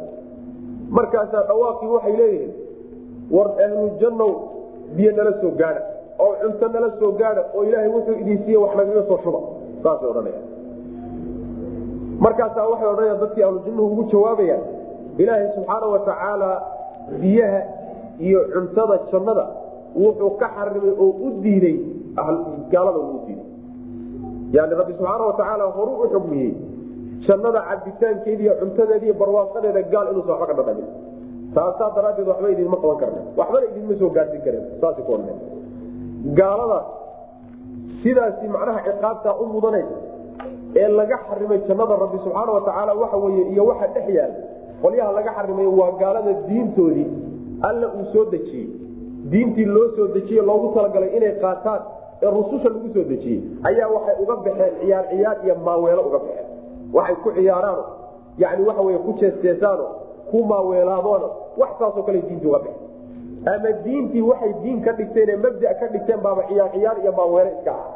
markaasaa dhawaaqii waxay leeyihiin war ahlu jannow biyo nala soo gaadha oo cunto nala soo gaadha oo ilaahay wuxuu idin siiye wax nagaga soo shuba saasay odhanaya markaasaa waxay odhanayaan dadkii ahlu jannuhu ugu jawaabayaan ilaahay subxaana wa tacaala biyaha iyo cuntada jannada wuxuu ka xarimay oo u diiday gaalada uu diiday. Yani rabbi subxaana wa tacaala horu u xugmiyey jannada cabitaankeeda iyo cuntadeeda iyo barwaaqadeeda gaal inuusan waxba ka dhadhamin taasaa daraaddeed waxba idinma qaban karna waxbana idinma soo gaarsin kareen saas gaaladaas sidaasi macnaha ciqaabtaa u mudanaysa ee laga xarimay jannada rabbi subxaana wa tacaala waxa weye iyo waxa dhex yaal. Qolyaha laga xarimay waa gaalada diintoodii alla uu soo dejiyey. Diintii loo soo dejiye loogu talagalay inay qaataan ee rususha lagu soo dejiyey ayaa waxay uga baxeen ciyaar ciyaar iyo maaweelo uga baxeen. Waxay ku ciyaaraano yani waxa wey ku jeesteesaano ku maaweelaadoona wax saasoo kale diinta uga baxeen ama diintii waxay diin ka dhigteen mabda ka dhigteen baaba ciyaar ciyaar iyo maaweele iska ah.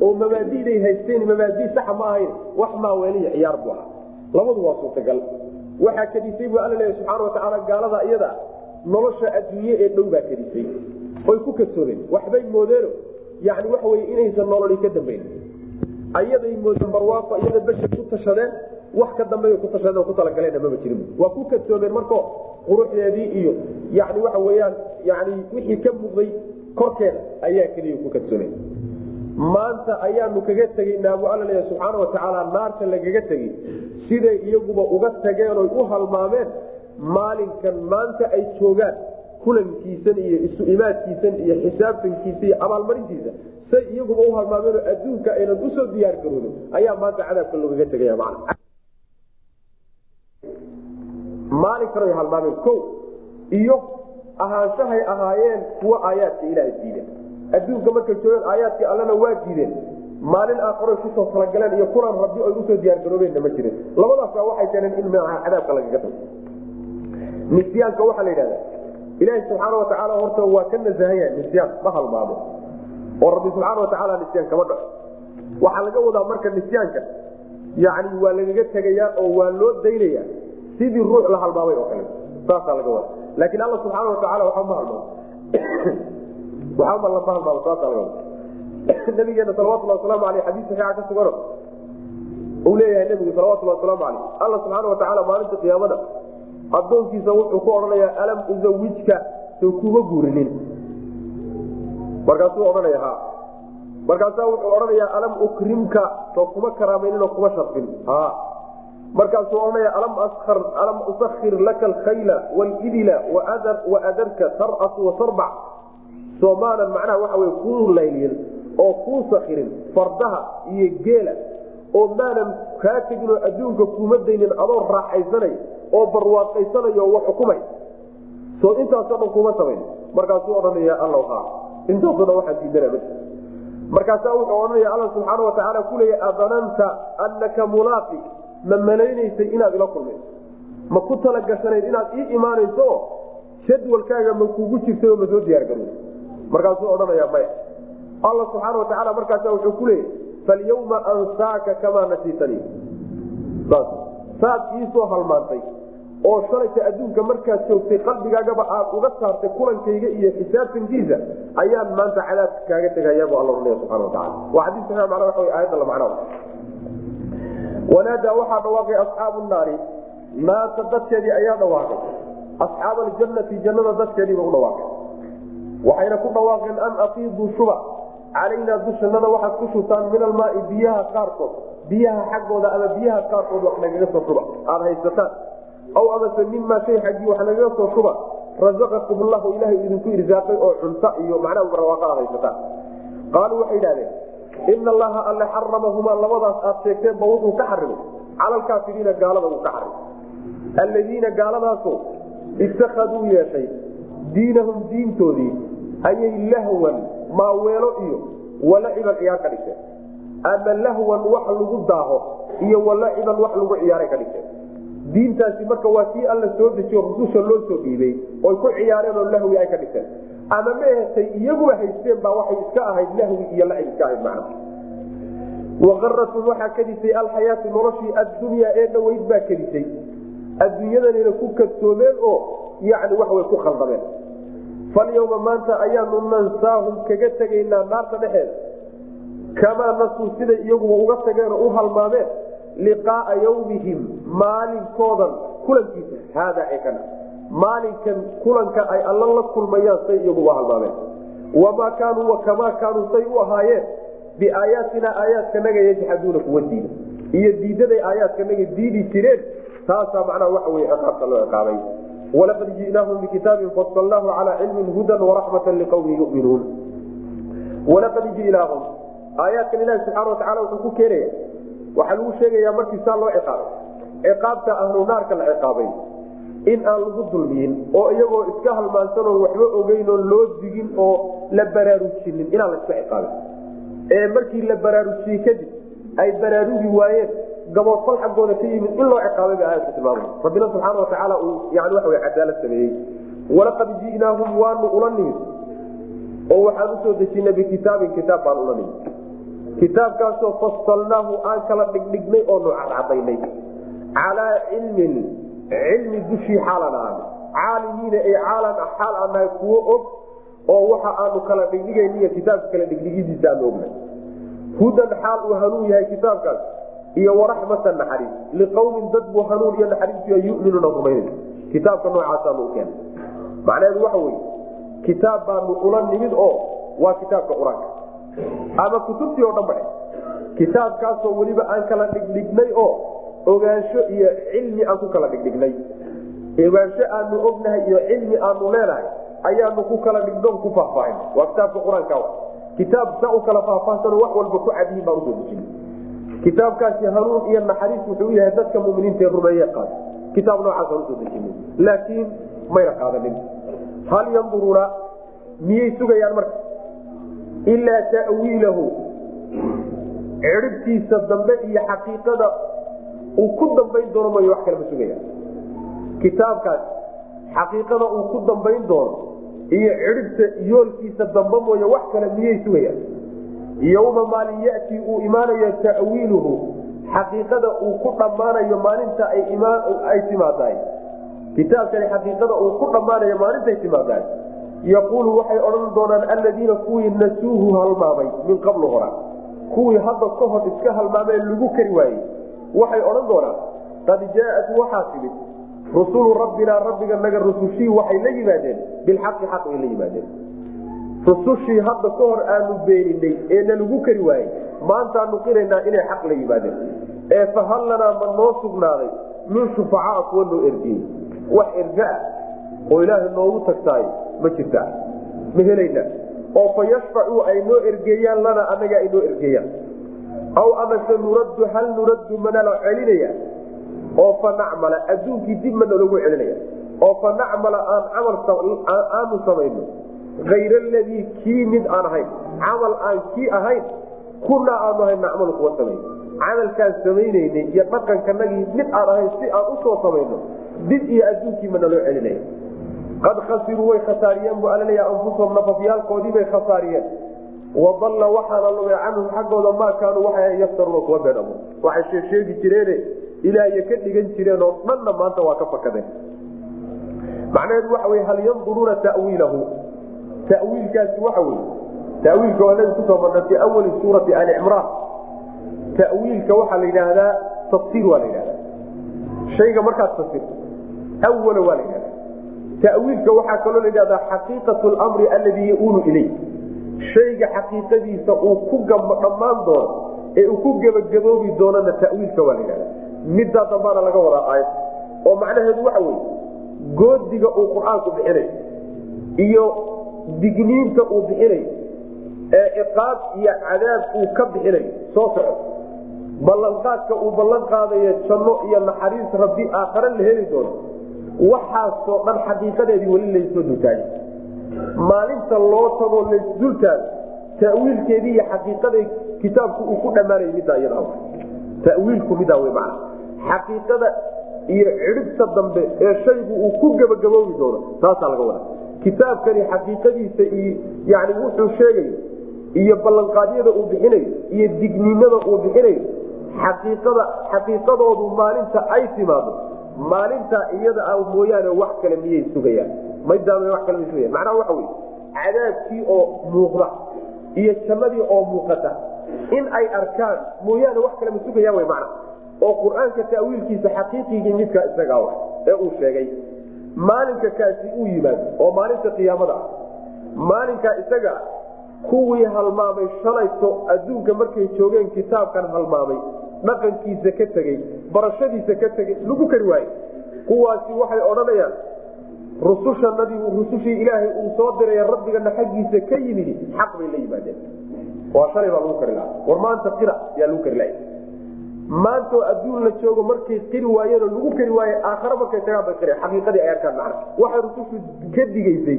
Oo mabaadiday haysteen mabaadi saxa ma ahayn wax maaweele iyo ciyaar bu ahaa. Labadu waa suurtagal. Waxaa kadisay buu alla subxaana watacaala gaalada iyada nolosha adduunye ee dhow baa kadisay oy ku kadsoomeen waxbay moodeeno yani waxa wey inaysan nololi ka dambayn. Ayaday moodeen barwaaqo iyada bashar ku tashadeen wax ka dambe ku tashadeen oo ku talagaleen maba jirin. Waa ku kadsoomeen marko quruxdeedii iyo yani waxa weyaan yani wixii ka muuqday korkeeda ayaa keliya ku kadsoomeen. Maanta ayaanu kaga tegaynaa buu alla leeya subxaana watacaala naarta lagaga tegey. Siday iyaguba uga tageen oy u halmaameen? Maalinkan maanta ay joogaan kulankiisan iyo isu imaadkiisan iyo xisaabtankiisa iyo abaalmarintiisa. Say iyaguba u halmaameenoo adduunka aynan u soo diyaar garoobin ayaa maanta cadaabka loogaga tegaya man maalinkan ay halmaameen ko iyo ahaanshahay ahaayeen kuwa aayaadka ilaaha diida adduunka markay joogeen aayaadkii allana waa diideen. Maalin aakharoy ku soo talagaleen iyo kulan rabbi ay u soo diyaargaroobeenna ma jirin. Labadaasa waxay keeneen in cadaabka lagaga tago nisyaanka waxaa la yidhahda ilaahi subxaana watacaala horta waa ka nasahan yahay nisyaan ma halmaamo. Oo rabbi subxaana watacaala nisyaan kama dhaco. Waxaa laga wadaa marka nisyaanka yani waa lagaga tegayaa oo waa loo daynaya sidii ruux la halmaamay oo kale. Saasaa laga wada laakiin alla subxaana watacaala waxba ma halmaamo waxba lama halmaamo saasaa laga wada nabigeena salawatullah wasalaamu aleyh xadiis saxiixa ka sugano uu leeyahay nebigu salawatullah wasalaamu caleyh alla subxaana watacaala maalinta qiyaamada adoonkiisa wuxuu ku odhanayaa alam uzawijka soo kuma guurinin. Markaasuu odhanaya ha markaasaa wuxuu odhanayaa alam ukrimka soo kuma karaamayninoo kuma sharfin. Ha markaasuu odhanaya alam usakir laka alkhayla walidila waadarka tarasu wasarbac soo maanan macnaha waxa wey kuu laylyin oo kuu sakirin fardaha iyo geela oo maanan kaa teginoo adduunka kuuma daynin adoo raaxaysanay oo barwaaqaysanayo wax xukumay. Soo intaasoo dhan kuma samayn markaasuu odhanaya alla ha. Intaasoo dhan waxaan diidana ma markaasaa wuxuu odhanaya alla subxaana watacaala kuleeya adananta anaka mulaaqi ma malaynaysay inaad ila kulmayso ma ku talagashanayd inaad ii imaanayso oo jadwalkaaga ma kugu jirtay oo ma soo diyaargarowsa markaasuu odhanaya maya. Alla subxaana watacaala markaasa wuxuu ku leeyahy falyawma ansaaka kamaa nasiitanii saad iisoo halmaantay oo shalayta adduunka markaad joogtay qalbigaagaba aad uga saartay kulankayga iyo xisaabtankiisa ayaan maanta cadaabka kaaga tegayabu alla runaya subana wataala waa xadii saxiix macna waxa wey aayadda la macnaa wanaadaa waxaa dhawaaqay asxaabu naari. Naarta dadkeedii ayaa dhawaaqay. Asxaab aljannati jannada dadkeediiba u dhawaaqay. Waxayna ku dhawaaqeen an afiiduu shuba calaynaa dushannada waxaad ku shubtaan min almaai biyaha qaarkood. Biyaha xaggooda ama biyaha qaarkood wax nagaga soo shuba. Aada haysataan. Aw amase mimaa shay xaggii wax nagaga soo shuba. Razaqakum llahu ilahay idinku irsaaqay oo cunto iyo macnaha barwaaqo aad haysataan. Qaaluu waxay idhahdeen ina allaha alle xaramahumaa labadaas aad sheegteenba wuxuu ka xarimay cala alkaafiriina gaalada uu ka xarimay alladiina gaaladaaso itakaduu yeeshay diinahum diintoodii ayay lahwan maaweelo iyo walaciban ciyaar ka dhigteen. Ama lahwan wax lagu daaho iyo walaciban wax lagu ciyaaray ka dhigteen. Diintaasi marka waa kii alla soo dejiyo rususha loo soo dhiibay oy ku ciyaareen oo lahwi ay ka dhigteen ama mahetay iyaguba haysteen baa waxay iska ahayd lahwi iyo lacib iska ahayd macna waqaratum waxaa kadisay alxayaatu noloshii addunyaa ee dhaweyd baa kadisay adduunyadanayna ku kadsoomeen oo yani waxway ku khaldameen. Falyawma maanta ayaanu nansaahum kaga tegaynaa naarta dhexeeda. Kamaa nasuu siday iyaguba uga tageen oo u halmaameen liqaaa yawmihim maalinkoodan kulankiisa. Haada ee maalinkan kulanka ay alla la kulmayaan say iyaguba halmaameen. Wamaa kaanuu wakamaa kaanuu say u ahaayeen. Biaayaatina aayaadkanaga yajxaduuna kuwa diida. Iyo diidaday aayaadkanaga diidi jireen taasaa macnaha waxa wey ciqaabta loo ciqaabay. Walaqad ji'naahum bikitaabin fasalnaahu calaa cilmin hudan waraxmatan liqawmin yuminuun. Walaqad ji'naahum. Aayaadkan ilahi subxana watacala wuxuu ku keenaya. Waxaa lagu sheegayaa markii saa loo ciqaabay. Ciqaabta ahlu naarka la ciqaabay in aan lagu dulmiyin oo iyagoo iska halmaansanoo waxba ogeyn oo loo digin oo la baraarujinin inaan la ciqaabin. Ee markii la baraarujiyey kadib ay baraarugi waayeen gaboodfal xaggooda ka yimid in loo ciqaabay ba aayadku tilmaamay rabbina subxaana watacaala uu yani waxa wey cadaalad sameeyey. Walaqad ji'naahum waanu ula nimid. Oo waxaan u soo dejinay bikitaabin kitaab baan ula nimid. Kitaabkaasoo fasalnaahu aan kala dhigdhignay oo nu cadcadaynay calaa cilmin cilmi dushii xaalan ahaana caalimiina ay caalan xaal aan nahay kuwo og oo waxa aanu kala dhigdhigayniyo kitaabka kala dhigdhigidiisa aanu ognahay. Hudan xaal uu hanuun yahay kitaabkaas iyo waraxmatan naxariis. Liqawmin dad buu hanuun iyo naxariis yuminuuna rumaynay kitaabka noocaasaanu u macnaheedu waxa weye kitaab baanu ula nimid oo waa kitaabka qur'aanka. Ama kutubtii oo dhan badhe kitaabkaasoo weliba aan kala dhigdhignay oo ogaansho iyo cilmi aan ku kala dhigdhignay. Ogaansho aanu ognahay iyo cilmi aanu leenahay ayaanu ku kala dhignon ku faahfaahin. Waa kitaabka qur'aanka kitaab saa u kala faahfaahsano wax walba ku cadyihin baan u soo dejin kitaabkaasi hanuun iyo naxariis wuxuu yahay dadka muminiinta ee rumeeye qaada kitaab noocaasaan u soo dejin laakiin mayna qaadanin. Hal yanduruuna miyay sugayaan marka? Ilaa ta'wiilahu. Ciribtiisa dambe iyo xaqiiqada uu ku dambayn doono mayo wax kalema sugayaan kitaabkaas xaqiiqada uu ku dambayn doono iyo cidhibta yoolkiisa dambe mooye wax kale miyay sugayaan? Yowma maalin yatii uu imaanayo ta'wiiluhu xaqiiqada uu ku dhammaanayo maalinta ay timaadahay kitaabkani xaqiiqada uu ku dhammaanayo maalintay timaadahay yaquulu waxay odhan doonaan alladiina kuwii nasuuhu halmaamay min qablu hora. Kuwii hadda ka hor iska halmaamee lagu kari waayey waxay odhan doonaan qad jaaat waxaa timid rusulu rabbinaa rabbiga naga rusushii waxay la yimaadeen bilxaqi xaq la yimaadeen. Rusushii hadda ka hor aanu beeninay ee nalagu kari waayey maantaanu qiraynaa inay xaq la yimaadeen. Ee fahal lanaa ma noo sugnaaday min shufacaa kuwa noo ergeyey wax erga ah oo ilaahay noogu tagtaay ma jirtaa. Ma helaynaa. Oo fa ay noo ergeeyaan lana anaga ay ergeeyaan aw amase nuraddu hal nuraddu manala celinaya? Oo fa nacmala adduunkii dib ma nalagu celinaya. Oo fa nacmala aan aanu samayno. Ayr aladii kii mid aan ahayn camal aan kii ahayn kunaa aanu ahayn nacmalu kuwa samayn camalkaan samaynaynay iyo dhaqankanagii mid aan ahayn si aan u soo samayno dib iyo adduunkii ma naloo celinaya. Qad khasiruu way khasaariyeen bu alaleya anfusahum nafafyaalkoodii bay khasaariyeen wadalla waxaana lumay canhum xaggooda maa kaanuu waxay yaftaruuna kuwa been abuur waxay sheegsheegi jireene ilaahiyo ka dhigan jireen oo dhanna maanta waa ka fakadeen macnaheedu waxa wey hal yanduruuna tawiilahu tawiilkaasi waxa wey tawiilka waa nabi ku soo marna fi awali suurati ali cimraan tawiilka waxaa la yidhaahdaa tafsiir waa la yidhahdaa shayga markaad fasirto awala waa la yidhahdaa tawiilka waxaa kaloo la yidhahdaa xaqiiqat lmri alladii yaulu ilay shayga xaqiiqadiisa uu ku dhammaan doono ee uu ku gebagaboobi doonana tawiilka waa la yidhahdaa. Middaa dambaana laga wadaa aayad. Oo macnaheedu waxa wey goodiga uu qur'aanku bixinayo iyo digniinta uu bixinayo ee ciqaab iyo cadaab uu ka bixinayo soo soco ballanqaadka uu ballan qaadayo janno iyo naxariis rabbi aakhare la heli doono waxaasoo dhan xaqiiqadeedii weli laysoo dultaagay maalinta loo tagoo laysdultaago tawiilkeedii iyo xaqiiqada kitaabku uu ku dhammaanay middaa tawiilku midaa xaqiiqada iyo cidhibta dambe ee shaygu uu ku gebagaboobi doono taasaa laga wada kitaabkani xaqiiqadiisa yani wuxuu sheegayo iyo ballanqaadyada uu bixinayo iyo digniinada uu bixinayo xaqiiqada xaqiiqadoodu maalinta ay timaado. Maalintaa iyada ah mooyaane wax kale miyay sugayaan maydaama kale may sugayan macnaha waxa wey cadaabkii oo muuqda iyo jannadii oo muuqata in ay arkaan mooyaane wax kale ma sugayaan wy macna oo qur'aanka ta'wiilkiisa xaqiiqigii midkaa isagaa wa ee uu sheegay maalinka kaasi uu yimaado oo maalinta qiyaamada ah maalinkaa isaga kuwii halmaamay shalayto adduunka markay joogeen kitaabkan halmaamay dhaqankiisa ka tegey barashadiisa ka tegey lagu kari waaye. Kuwaasi waxay odhanayaan rusushanadii rusushii ilaahay uu soo diray rabbigana xaggiisa ka yimid xaq bay la yimaadeen. Waa shalay baa lagu kari lahaa. War maanta qira yaa lagu kari lahay maantoo adduun la joogo markay qiri waayeenoo lagu kari waaye aakhare markay tagaan bay qireen. Xaqiiqadii ay macna waxay rusushu ka digaysay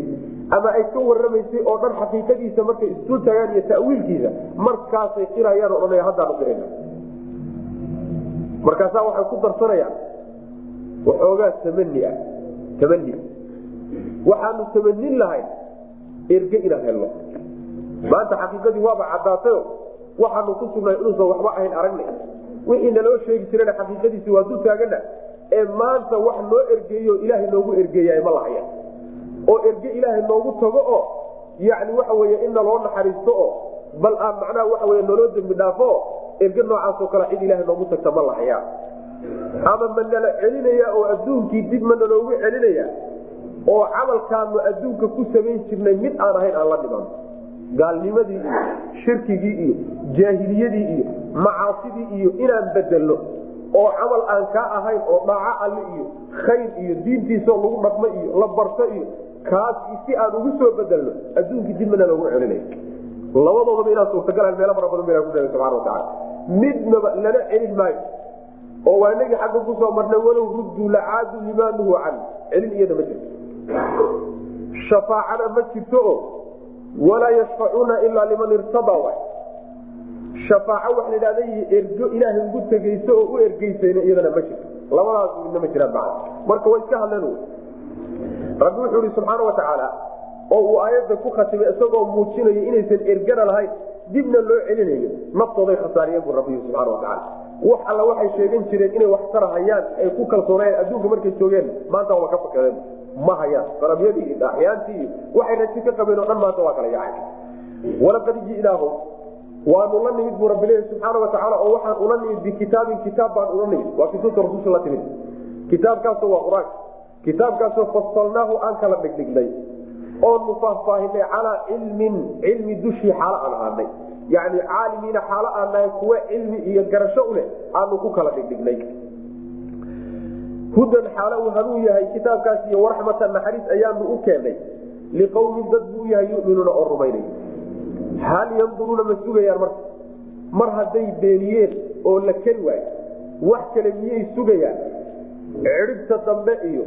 ama ay ka warramaysay oo dhan xaqiiqadiisa markay isdul tagaan iyo ta'wiilkiisa markaasay qirayaan o dhanaya haddaanu qirayna markaasaa waxay ku darsanayaan waxoogaa tamani ah. Tamani waxaanu tamanin lahayn erge inaan helno. Maanta xaqiiqadii waaba caddaatayo waxaanu ku sugnay inuusan waxba ahayn aragnay wixii naloo sheegi jirana xaqiiqadiisi waa dul ee maanta wax noo ergeeyo ilaahay noogu ergeeya ma lahaya. Oo erge ilaahay noogu tago oo yani waxa wey inna loo naxariisto oo bal aan macnaha waxa wey naloo dembi dhaafo erge noocaasoo kale cid ilaahay noogu tagta ma lahaya. Ama ma nala celinaya oo adduunkii dib ma naloogu celinaya oo camalkaanu adduunka ku samayn jirnay mid aan ahayn aan la dhiman. Gaalnimadii iyo shirkigii iyo jaahiliyadii iyo macaasidii iyo inaan bedelno oo camal aan kaa ahayn oo dhaaco alle iyo khayr iyo diintiisao lagu dhaqmo iyo la barto iyo kaas si aan ugu soo bedelno adduunkii dib mana loogu celinay labadoodaba inaan suurtagalan meelo fara badan baa ku sheegay subxana watacaala midnaba lana celin maayo oo waa inagii xagga ku soo marnay walow rudduu lacaadu limaa can. Celin iyada jirto shafaacana ma jirto o walaa yashfacuuna ilaa liman irtadaa wa shafaaco waxa ladhahda ergo ilaahay ugu tegeyso oo u ergeysayno iyadana ma jirto. Labadaas midna ma jiraan maa marka way iska hadleen rabbi wuxuu ihi subxaana watacaala oo uu aayadda ku khatimay isagoo muujinayo inaysan ergana lahayn dibna loo celinayo naftooday khasaariyeen buu rabbi subxana watacaala wax alla waxay sheegan jireen inay wax tarahayaan ay ku kalsoonayeen adduunka markay joogeen maanta waa ka fakadeen ma hayaan. Iyo dhaaxyaantii waxay raji ka qabeen oo dhan maanta waa kala yaacay. Walaqad ji'naahum waanu la nimid buu rabbi leeyahy subxaana watacaala oo waxaan ula nimid bikitaabin kitaab baan ula nimid. Waa kituubta rasulka la timid. Kitaabkaasoo waa qur'aanka kitaabkaasoo fasalnaahu aan kala dhigdhignay. Oonu faahfaahinay calaa cilmin cilmi dushii xaalo aan ahaanay. Yani caalimiina xaalo aan nahay kuwa cilmi iyo garasho u leh aanu ku kala dhigdhignay hudan xaalo uu hanuun yahay kitaabkaas iyo waraxmatan naxariis ayaanu u keenay. Liqowmin dad buu yahay yuminuuna oo rumaynay. Hal yanduruuna ma sugayaan marka? Mar hadday beeniyeen oo la keli waayo wax kale miyay sugayaan? Cidhibta dambe iyo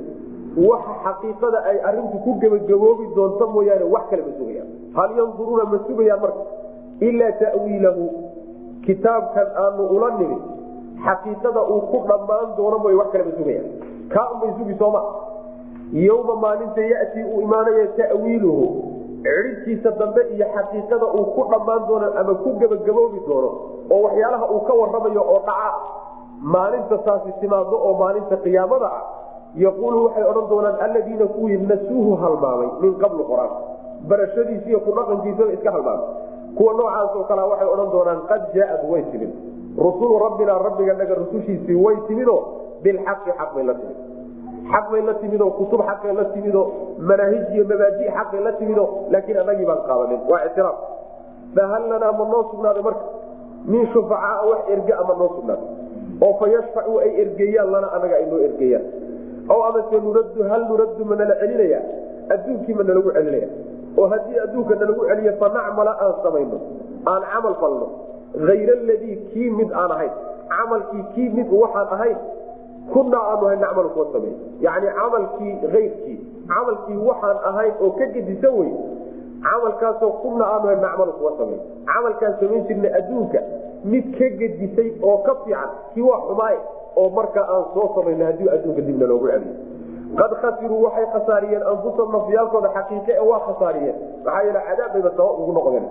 waxa xaqiiqada ay arintu ku gebagaboobi doonto mooyaane wax kale ma sugayaan. Hal yanduruuna ma sugayaan marka? Ilaa ta'wiilahu kitaabkan aanu ula nimid xaqiiqada uu ku dhammaan doono mooy wax kale ma sugayaan kaa unbay sugi sooma. Yowma maalinta yatii uu imaanaya ta'wiiluhu. Cidhibtiisa dambe iyo xaqiiqada uu ku dhammaan doono ama ku gebagaboobi doono oo waxyaalaha uu ka waramayo oo dhaca maalinta taasi timaado oo maalinta qiyaamada ah yaquulu waxay odhan doonaan alladiina kuwii nasuuhu halmaamay min qablu qor-aan barashadiisi iyo kudhaqankiisaba iska halmaamay. Kuwa noocaasoo kale waxay odhan doonaan qad jaaad way timid rusulu rabbinaa rabbiga naga rusushiisii way timidoo bilxaqi xaq bay la timid xaq bay la timidoo kutub xaqay la timidoo manaahij iyo mabaaji xaqay la timido laakiin anagii baan qaadanin. Waa ictiraaf fahal lanaa ma noo sugnaaday marka? Min shufacaaa wax erge ama noo sugnaaday oo fa ay ergeeyaan lana anaga ay noo ergeeyaan. O amase nuraddu hal nuraddu ma nala celinaya? Adduunkii ma nalagu celinaya? Oo haddii adduunka nalagu celiyo fa aan samayno aan camal falno hayr aladii kii mid aan ahayn camalkii kii mid waxaan ahayn kunaa aanu ahayn nacmal kuwa samey yani camalkii ayrkii camalkii waxaan ahayn oo ka gedisan wey camalkaasoo kuna aanu ahayn nacmal kuwa samey camalkaan samayn jirnay adduunka mid ka gedisay oo ka fiican kii waa xumaaye oo markaa aan soo samayno haddii adduunka dibna loogu celiyo. Qad khasiruu waxay khasaariyeen anfusahum nafyaalkooda xaqiiqe ee waa khasaariyeen. Maxaa yeele cadaab bayba sabab ugu noqdeen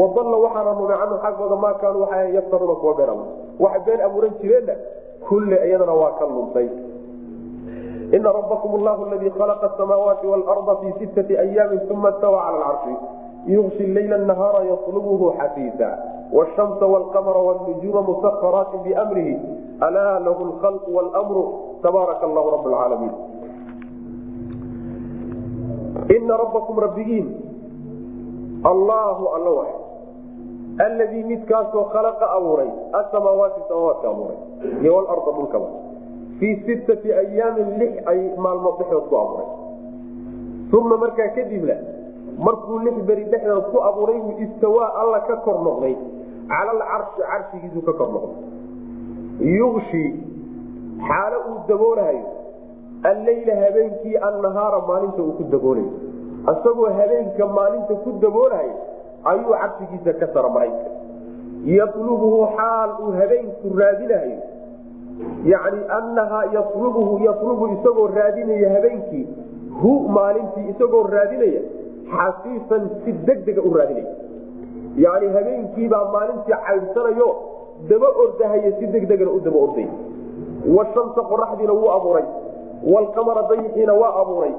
wadalla waxaana numay canhu xaggooda maa kaanuu waxay yaftaruuna kuwa been waxay been abuuran jireenna kulle iyadana waa ka luntay. Ina rabbakum allahu aladii khalaqa asamaawaati waalarda fii sittati ayaamin uma stawa cala alcarshi yugshi leyla nahaara yatlubuhu xafiisa wshamsa wlqamara wnujuuma musaharaati biamrihi alaa lahu lkhalqu wlmru tabaaraka allahu rab lcaalamiin ina rabbakum rabbigiin. Allahu alla wa alladii midkaasoo khalaqa abuuray asamaawaati samaawaadka abuuray iyo wlarda dhulkaba fii sittati ayaamin lix ay maalmood dhexdood ku abuuray uma markaa kadibna markuu lix beri dhexdood ku abuuray buu istawaa alla ka kor noqday cala alcarshi carshigiisuu ka kor noqday yugshi xaalo uu daboolahayo alleyla habeenkii annahaara maalinta uu ku daboolayo isagoo habeenka maalinta ku daboolahayo ayuu carshigiisa ka saramaray yatlubuhu xaal uu habeenku raadinahayo yani annahaa yatlubuhu yatlubu isagoo raadinaya habeenkii hu maalintii isagoo raadinaya xasiisan si degdega u raadinaya. Yani habeenkiibaa maalintii caydhsanayo daba ordahaya si degdegana u daba orday washamsa qoraxdiina wuu abuuray. Waalqamara dayixiina waa abuuray.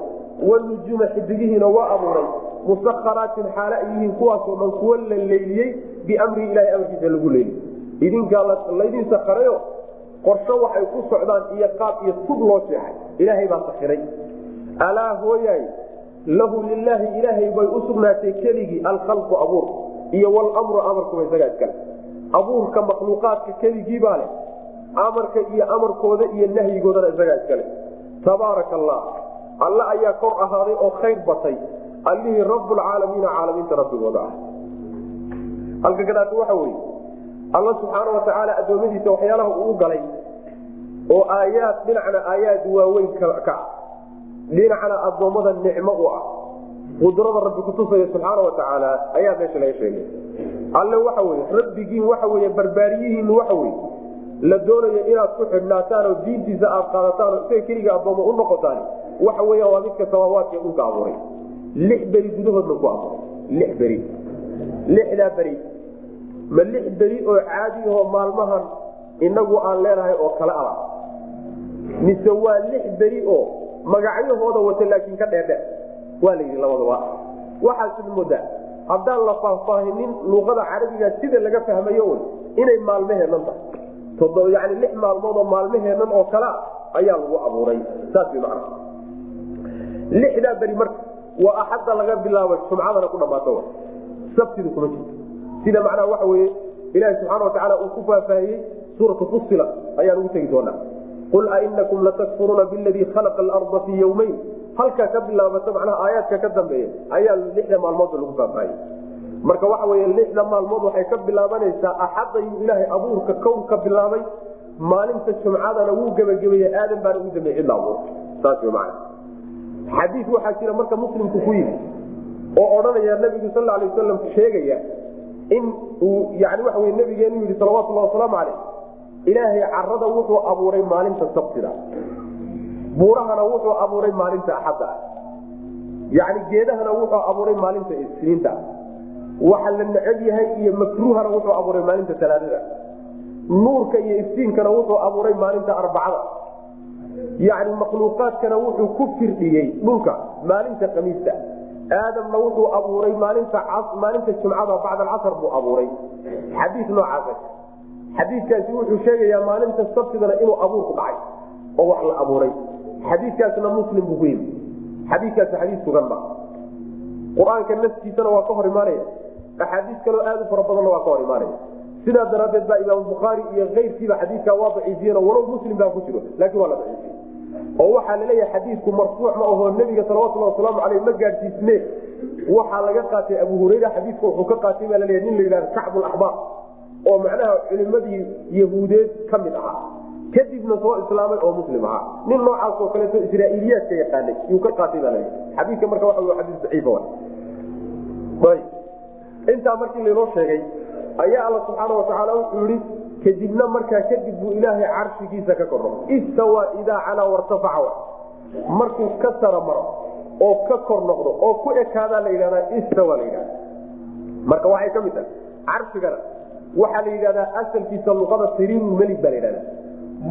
Wanujuuma xidigihiina waa abuuray musakharaatin xaale ay yihiin kuwaasoo dhan kuwa la leyliyey biamrihi ilahay amarkiisa lagu leyliyey idinkaa laydin sakarayo qorsho waxay ku socdaan iyo qaab iyo tub loo jeexay. Ilaahay baa sakiray alaa hooyaay lahu lilaahi ilaahay bay u sugnaatay keligii alkhalqu abuur iyo wlmru amarkuba isagaa iskale abuurka makhluuqaadka keligii baa leh. Amarka iyo amarkooda iyo nahyigoodana isagaa iskale tabaaraka allah alle ayaa kor ahaaday oo khayr batay allihii rabbulcaalamiina caalamiinta rabbigooda ah. Halka gadaata waxa weye alla subxaana watacaala addoommadiisa waxyaalaha uu galay oo aayaad dhinacna aayaad waaweyn ka ah dhinacna addoommada nicmo u ah qudrada rabbi kutusaya subxaana watacaala ayaa meesha laga sheegay. Alle waxa weye rabbigiin waxa wey barbaariyihiin waxa wey la doonayo inaad ku xidhnaataan oo diintiisa aad qaadataan oo isaga keliga addoommo u noqotaan waxa weya waa midka samaawaadka dhulka abuuray lix beri gudahoodna ku abuuray lix beri. Lixdaa beri. Ma lix beri oo caadi ahoo maalmahan inagu aan leenahay oo kale ala. Mise waa lix beri oo magacyahooda wata laakiin ka dheerdhe waa la yidhi labadaba waxaasad moodaa haddaan la faahfaahinin luqada carabiga sida laga fahmayo un inay maalmaheennan tahay. Yani lix maalmood oo maalmaheennan oo kalea ayaa lagu abuuray. Saas way macna lixdaa beri marka waa axadda laga bilaabo jumcadana ku dhammaato. Sabtidu kuma jirto. Sida macnaha waxa weye ilaahi subxana watacaala uu ku faahfaahiyey suuratu fusila ayaan ugu tegi doonaa. Qul ainakum latakfuruuna biladii khalaqa alarda fii yowmeyn halkaa ka bilaabata macnaha aayaadka ka dambeeya ayaa lixda maalmoodba lagu faahfaahiyey. Marka waxa wey lixda maalmood waxay ka bilaabanaysaa axadayuu ilaahay abuurka kown ka bilaabay. Maalinta jumcadana wuu gebagabeeye aadan baana ugu dambeeye cidla abuur. Saas w man xadiis waxaa jira marka muslimku ku yimi oo odhanaya nabigu sal alay wasalam sheegaya in uu yani waxa wey nabigeenu yidhi salawatullahi wasalaamu caleyh ilaahay carada wuxuu abuuray maalinta sabtida. Buurahana wuxuu abuuray maalinta axadda. Yani geedahana wuxuu abuuray maalinta isniinta waxa la neceb yahay iyo makruuhana wuxuu abuuray maalinta talaadada nuurka iyo iftiinkana wuxuu abuuray maalinta arbacada yani makhluuqaadkana wuxuu ku firdhiyey dhulka maalinta kamiista aadamna wuxuu abuuray maalinta jumcada bacd alcasr buu abuuray. Xadii noocaas xadiikaasi wuxuu sheegayaa maalinta sabtidana inuu abuurku dhacay oo wax la abuuray. Xadiikaasna muslim buu ku yimi. Xadiikaasi xadii sugan ma qur'aanka naftiisana waa ka hor imaanaya. Axaadiis kaloo aad u fara badanna waa ka hor imaanaya. Sidaa daraadeed baa imaam bukhaari iyo keyrkiiba xadiikaa waa daciifiyen walow muslim baa ku jiro laakiin waa la daciifiye oo waxaa la leeyahay xadiidku marfuuc ma ahoo nebiga salawatulhi wasalaamu aleyh ma gaadhsiisne. Waxaa laga qaatay abu hurayra xadiidka wuxuu ka qaatay baa laleeyahy nin la yidhahda kacbulaxbaar oo macnaha culimadii yahuudeed ka mid ahaa. Kadibna soo islaamay oo muslim ahaa. Nin noocaas oo kaleeto israa'iiliyaadka yaqaanay yuu ka qaatay baa laleeyahy xadiidka marka waxa xadiis daciifa intaa markii laynoo sheegay ayaa alla subxaana watacaala wuxuu yihi kadibna markaa kadib buu ilaahay carshigiisa ka kor noqo istawa idaa calaa wartafaca markuu ka sara maro oo ka kor noqdo oo ku ekaadaa la yidhahdaa istawa la yidhahda marka waxay ka mid tahay carshigana waxaa la yidhahdaa asalkiisa luqada sariirulmelig baa la yidhahda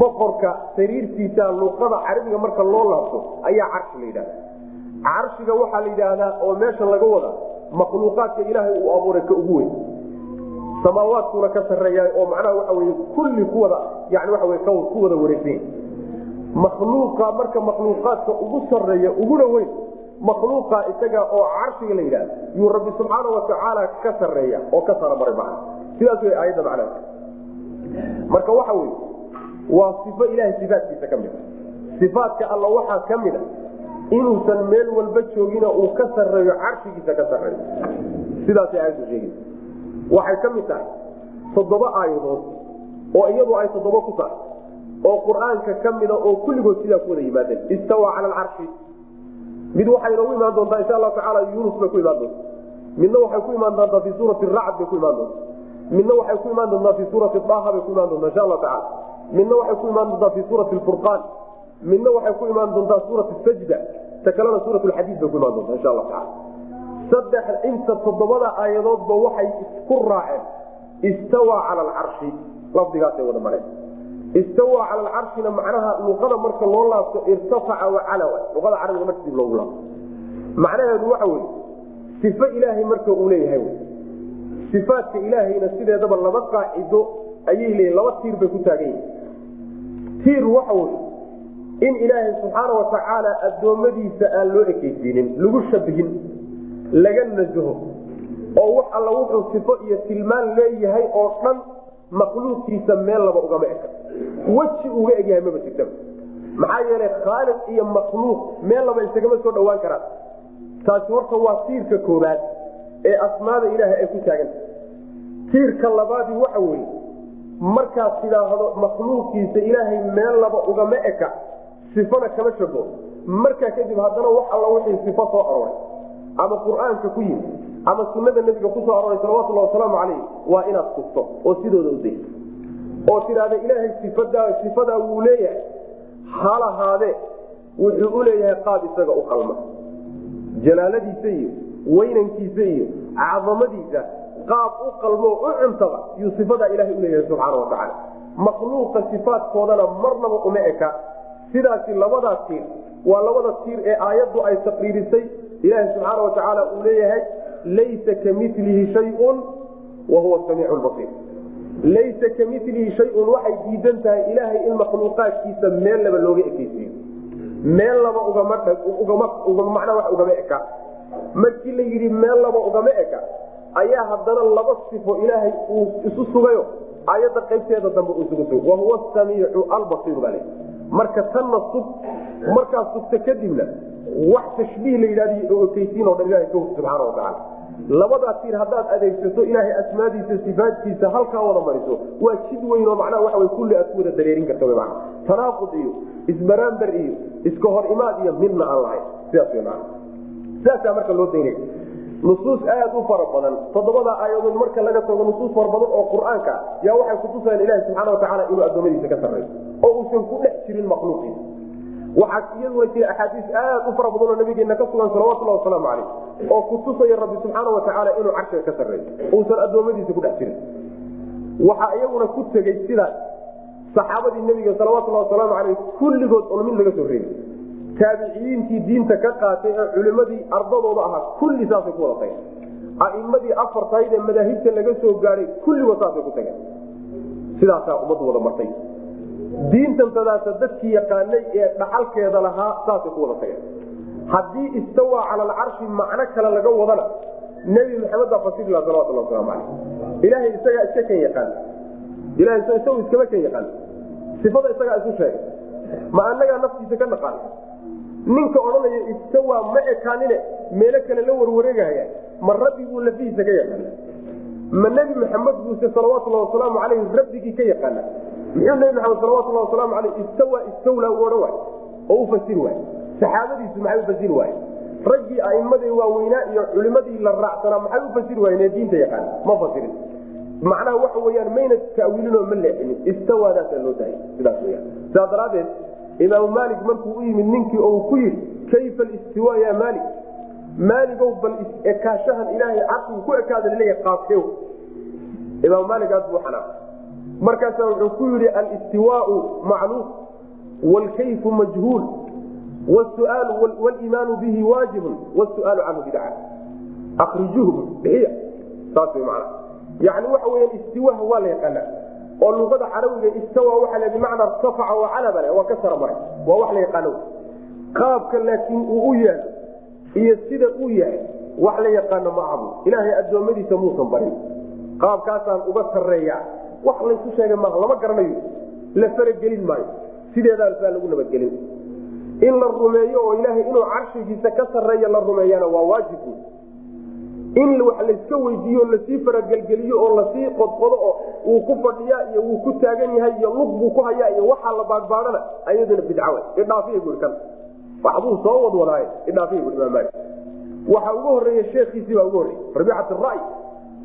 boqorka sariirtiisa luqada carabiga marka loo laabto ayaa carshi la yidhahda carshiga waxaa la yidhaahdaa oo meesha laga wada makhluuqaadka ilaahay uu abuuray ka ugu weyn samaawaadkuna ka sareeya oo macnaha waxa wey kulli kuwada yani waa w ku wada wareegsan makhluuqa marka makhluuqaadka ugu sareeya uguna weyn makhluuqa isaga oo carshiga la yidhahda yuu rabbi subxaana watacaala ka sareeya oo ka saramaray macna sidaas wey aayadda macnaha. Marka waxa wey waa sifo ilahay sifaatkiisa ka mid a sifaatka alla waxaa ka mid a inuusan meel walba joogina uu ka sareeyo carshigiisa ka sareeyo sidaasay aayaddu sheegaysa waxay ka mid tahay toddoba aayadood oo iyadu ay toddoba ku tahay oo qur'aanka ka mida oo kulligood sidaa ku wada yimaadeen. Istawa cala alcarshi mid waxay inoogu imaan doontaa insha allahu tacaala yunus bay ku imaan doonta midna waxay ku imaan doontaa fii suurati racd bay ku imaan doonta midna waxay ku imaan doontaa fii suurati daha bay ku imaan doontaa insha allahu tacala midna waxay ku imaan doontaa fii suurati lfurqaan midna waxay ku imaan doontaa suurat sajda. Ta kalena suurat lxadiid bay ku imaan doontaa insha allahu tacala saddex inta toddobada aayadoodba waxay isku raaceen. Istawa cala alcarshi lafdigaasay wada mareen. Istawaa cala alcarshina macnaha luqada marka loo laabto irtafaca wacalawa luqada carabiga marka dib loogu laabto macnaheedu waxa weye sifo ilaahay marka uu leeyahay sifaadka ilaahayna sideedaba laba qaacido ayay leeyihiin laba tiir bay ku taagan yihiin tiir waxa weye in ilaahay subxaana watacaala addoommadiisa aan loo ekeysiinin lagu shabihin laga nasaho oo wax alla wuxuu sifo iyo tilmaan leeyahay oo dhan makhluuqiisa meel laba ugama eka weji uga egyahay maba jirtaba. Maxaa yeelay khaaliq iyo makhluuq meel laba isagama soo dhawaan karaan. Taasi horta waa tiirka koobaad ee asmaada ilaahay ay ku taaganta tiirka labaadii waxa weeye markaad tidhaahdo makhluuqiisa ilaahay meel laba ugama eka sifana kama shago markaa kadib haddana wax alla wixii sifo soo aroray ama qur'aanka ku yimi ama sunada nebiga ku soo aroray salawatulhi wasalaamu calayh waa inaad kufto oo sidooda udayso oo tidhaahda ilaahay sifadaa sifadaa wuu leeyahay halahaadee wuxuu u leeyahay qaab isaga u qalma. Jalaaladiisa iyo weynankiisa iyo cadamadiisa qaab u qalmo u cuntaba yuu sifadaa ilahay uleeyahay subxaana watacaala makhluuqa sifaadkoodana marnaba uma eka. Sidaasi labadaa tiir waa labada tiir ee aayaddu ay taqriirisay ilaahi subxaana watacaala uu leeyahay laysa kamilihi shayun wa huwa samiicu basiir. Laysa kamilihi shayun waxay diidan tahay ilaahay in makhluuqaadkiisa meel laba looga ekeysiiyo meel laba ugamamacnaa wax ugama eka. Markii la yidhi meel laba ugama eka ayaa haddana laba sifo ilaahay uu isu sugayo aayadda qaybteeda dambe uu isugu sugay wahuwa samiicu albasiir baa le marka tanna sug markaad sugta kadibna wax tashbiih la ekeysiin oo dhan ilahay ka hug subxaana watacaala labadaa tiir haddaad adeegsato ilaahay asmaadiisa sifaadkiisa halkaa wada mariso waa jid weyn oo macnaha waxa kulli aad ku wada dareerin karta wy mana tanaaqud iyo isbaraamber iyo iska hor imaad iyo midna aan lahayn. Sidaas wy mana sidaasaa marka loo daynaya nusuus aad u fara badan. Toddobada aayadood marka laga tago nusuus fara badan oo qur'aanka yaa waxay kutusayaan ilahi subxana watacaala inuu addoommadiisa ka sarreeyo. Oo uusan ku dhex jirin makhluuqiisa waxaa iyaduna jira axaadiis aad u fara badan oo nabigeena ka sugan salawatullahi wasalaamu calayh oo kutusaya rabbi subxaana watacaala inuu carshiga ka sarreeyo. Uusan addoommadiisa ku dhex jirin. Waxaa iyaguna ku tegey sidaas saxaabadii nebiga salawatullahi wasalaamu caleyh kulligood on mid laga soo reebi taabiciyiintii diinta ka qaatay ee culimadii ardadooda ahaa kulli saasay ku wada tageen. Aimadii afartayd ee madaahibta laga soo gaadhay kulligood saasay ku tageen. Sidaasaa ummaddu wada martay. Diintan tadaasa dadkii yaqaanay ee dhaxalkeeda lahaa saasay ku wada tageen. Haddii istawaa cala alcarshi macno kale laga wadana nebi maxamed baa fasiri laha salawatullah waslamu caleyh ilaahay isagaa iska kan yaqaan. Ilahay isagu iskama kan yaqaan. Sifada isagaa isu sheegay. Ma anagaa naftiisa ka naqaan ninka odhanaya istawaa ma ekaanine meelo kale la warwareegahaya ma rabbi buu lafihiisa ka yaqaana ma nebi maxamed buuse salawatullah wasalaamu caleyh rabbigii ka yaqaana muxuu nebi maxamed salawatullah wasalaamu caleyh istawa istawla u odhan waay oo u fasiri waay saxaabadiisu maxay u fasiri waay raggii aimadii waaweynaa iyo culimadii la raacsanaa maxay u fasiri waayeen ee diinta yaqaana ma fasirin macnaha waxa weyaan mayna tawiilinoo ma leexinin. Istawaadaasaa loo daayay sidaas weyaan sidaa daraadeed imaamu maalik markuu u yimid ninkii oo uu ku yidhi kayfa listiwa ya maalik? Maaligow bal ekaashahan ilaahay carsigu ku ekaada la leeyahay qaabkew imaamu maalik aad buu xanaaq. Markaasaa wuxuu ku yidhi alistiwaau macluum waalkayfu majhuul wsuaal wliimaanu bihi waajibun wsuaalu canhu bidca akrijuuhu bixiya. Saas man yani waxa weya istiwaha waa la yaqaana oo luqada carabiga istawa waxa la bimacnaa irtafaca oo calabale waa ka sara maray waa wax la yaqaano qaabka laakiin uu u yaalo iyo sida uu yahay wax la yaqaano ma ahabu ilaahay addoommadiisa muusan barin. Qaabkaasaan uga sareeya wax laysu sheegay maaha lama garanayo. La faragelin maayo. Sideedaas baa lagu nabadgelin. In la rumeeyo oo ilaahay inuu carshigiisa ka sareeya la rumeeyana waa waajib in wax layska weydiiyo la sii faragelgeliyo oo la sii qodqodo oo uu ku fadhiya iyo wuu ku taagan yahay iyo lug buu ku hayaa iyo waxaa la baadbaadana ayaduna bidcawe idhaafiya bui kan waxbuu soo wadwadaaye. Idhaafiya bui imaam maali waxaa ugu horreeya sheekhiisii baa ugu horreyey rabiicat ray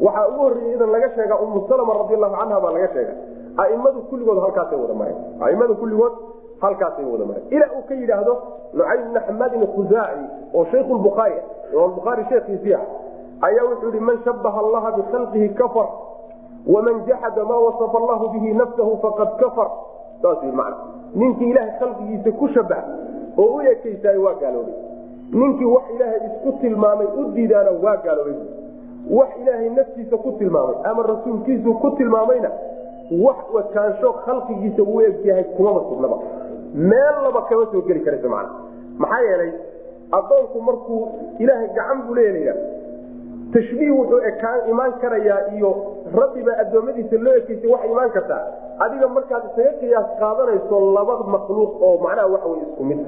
waxaa ugu horreeyey idan laga sheega umu salama radiallahu canha baa laga sheega. Aimadu kulligood halkaasay wada mareen. Aimada kulligood halkaasay wada mareen. Ilaa uu ka yidhaahdo nucaym bna xamadin khuzaaci oo shaykhu lbukhaari imaam bukhaari sheekhiisii ah ayaa wuxuu yihi man shabaha allaha bikhalqihi kafar waman jaxada maa wasafa allahu bihi nafsahu faqad kafar. Saas wy macna. Ninkii ilaahay khalqigiisa ku shabaha oo u ekaysaay waa gaaloobay. Ninkii wax ilaahay isku tilmaamay u diidaana waa gaaloobay. Wax ilaahay naftiisa ku tilmaamay ama rasuulkiisu ku tilmaamayna wax wakaansho khalqigiisa uu egyahay kumaba sugnaba. Meel laba kama soo geli karaysa macna. Maxaa yeelay addoonku markuu ilaahay gacan buu leeya tashbiih wuxuu ekaan imaan karayaa iyo rabbiba addoommadiisa loo ekeysay wax imaan kartaa adiga markaad isaga qiyaas qaadanayso laba makhluuq oo macnaha waxa wey isku mid.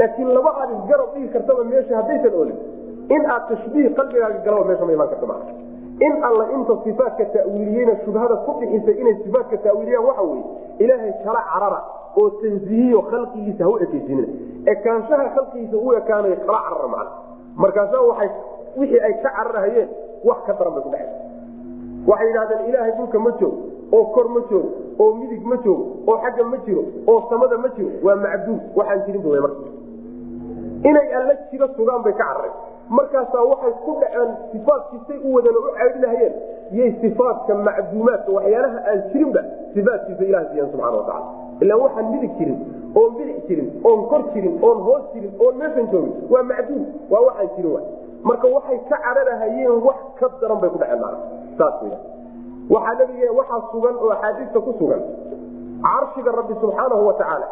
Laakiin laba aad isgarab dhigi kartaba meesha haddaysan olin in aad tashbiih qalbigaaga galaba meesha ma imaan karto maa in alla inta sifaatka ta'wiiliyeyna shubhada ku bixisay inay sifaatka ta'wiiliyaan waxa weye ilaahay kala carara oo tansiihiyo khalqigiisa ha u ekeysinina ekaanshaha khalqigiisa u ekaanayo kala carara macna. Markaasa waay wixii ay ka cararahayeen wax ka daran bay ku dhexay waxay yidhahdeen ilaahay dhulka ma joogo oo kor ma joogo oo midig ma joogo oo xagga ma jiro oo samada ma jiro waa macduum waxaan jirin bu marka. Inay alla jiro sugaan bay ka carareen. Markaasaa waxay ku dhaceen sifaadkiisay u wadan oo u caydinahayeen yay sifaadka macduumaadka waxyaalaha aan jirinba sifaadkiisa ilaha siiyan subxana watacala ilaa waxaan midig jirin oon bidix jirin oon kor jirin oon hoos jirin oon meeshan joogin waa macduum waa waxaan jirin marka waxay ka cararahayeen wax ka daran bay ku dhaceen mana saas w waxaa nabige waxaa sugan oo axaadiista ku sugan carshiga rabbi subxaanahu wa tacaala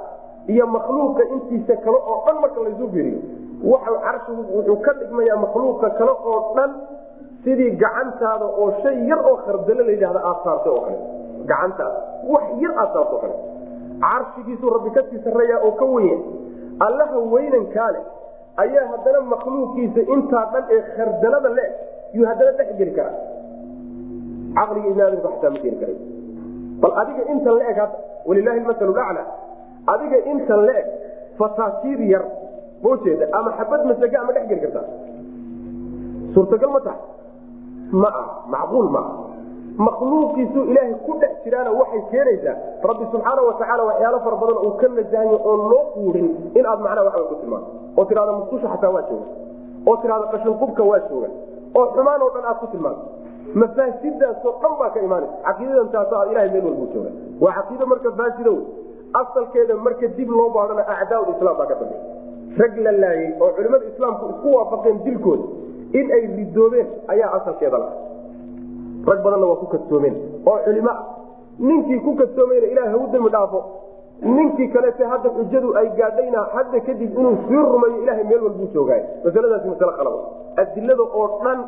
iyo makhluuqa intiisa kale oo dhan marka laysu fiiriyo. Waxa carshigu wuxuu ka dhigmayaa makhluuqa kale oo dhan sidii gacantaada oo shay yar oo khardalo la yidhahda aad saartay oo kale. Gacantaada. Wax yar aad saarto o kale. Carshigiisuu rabbi ka sii sarreeyaa oo ka wenya allaha weynankaa leh ayaa haddana makhluuqiisa intaa dhan ee khardalada le yuu haddana dhex geli karaa. Caqliga ibn aadamka xataa ma keeni karay. Bal adiga intan la eg hadda walilaahi masalu lacla adiga intan la eg fataasiir yar ma jeeda ama xabad masaga ma dhex geli kartaa. Suurtagal ma tahay? Ma ah macquul maaha makhluuqiisu ilaahay ku dhex jiraana waxay keenaysaa rabbi subxaana watacaala waxyaalo fara badan uu ka nasahayo oon loo quurin in aad macnaha waxba ku tilmaanto oo tidhahda musqusha xataa waa jooga. Oo tidhahda qashinqubka waa jooga. Oo xumaan oo dhan aad ku tilmaanto mafaasidaasoo dhan baa ka imaanaysa. Caqiidadan taas aad ilahay meel walbuu jooga. Waa caqiido marka faasido asalkeeda marka dib loo baadhana acdaa islaam baa ka dambeya rag la laayey oo culimmada islaamku isku waafaqeen dilkooda in ay ridoobeen ayaa asalkeeda la rag badanna waa ku kadsoomeen oo culimo ninkii ku kadsoomayna ilaah hau dembi dhaafo. Ninkii kalete hadda xujadu ay gaadhayna hadda kadib inuu sii rumayo ilahay meel walbuu joogaay. Masaladaasi masale qalab adilada oo dhan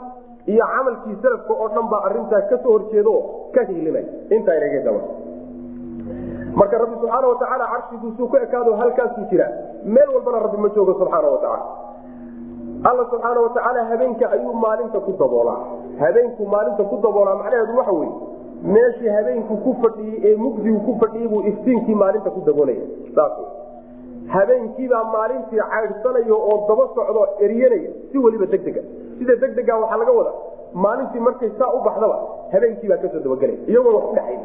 iyo camalkii salafka oo dhan baa arintaa ka soo horjeedo ka hiilimay intaa inaga marka rabbi subxaana watacaala carshigiisuu ku ekaado halkaasuu jira. Meel walbana rabbi ma joogo subxaana watacaala alla subxaana watacaala habeenka ayuu maalinta ku daboolaa. Habeenku maalinta ku daboolaa macnaheedu waxa weye meeshii habeenku ku fadhiyey ee mugdigu ku fadhiyey buu iftiinkii maalinta ku daboolaya. Habeenkiibaa maalintii caydhsanayo oo daba socdo eryanaya si weliba degdega. Sida degdega waxaa laga wada maalintii markay saa u baxdaba habeenkiibaa ka soo dabagelay iyagoon wax udhexayn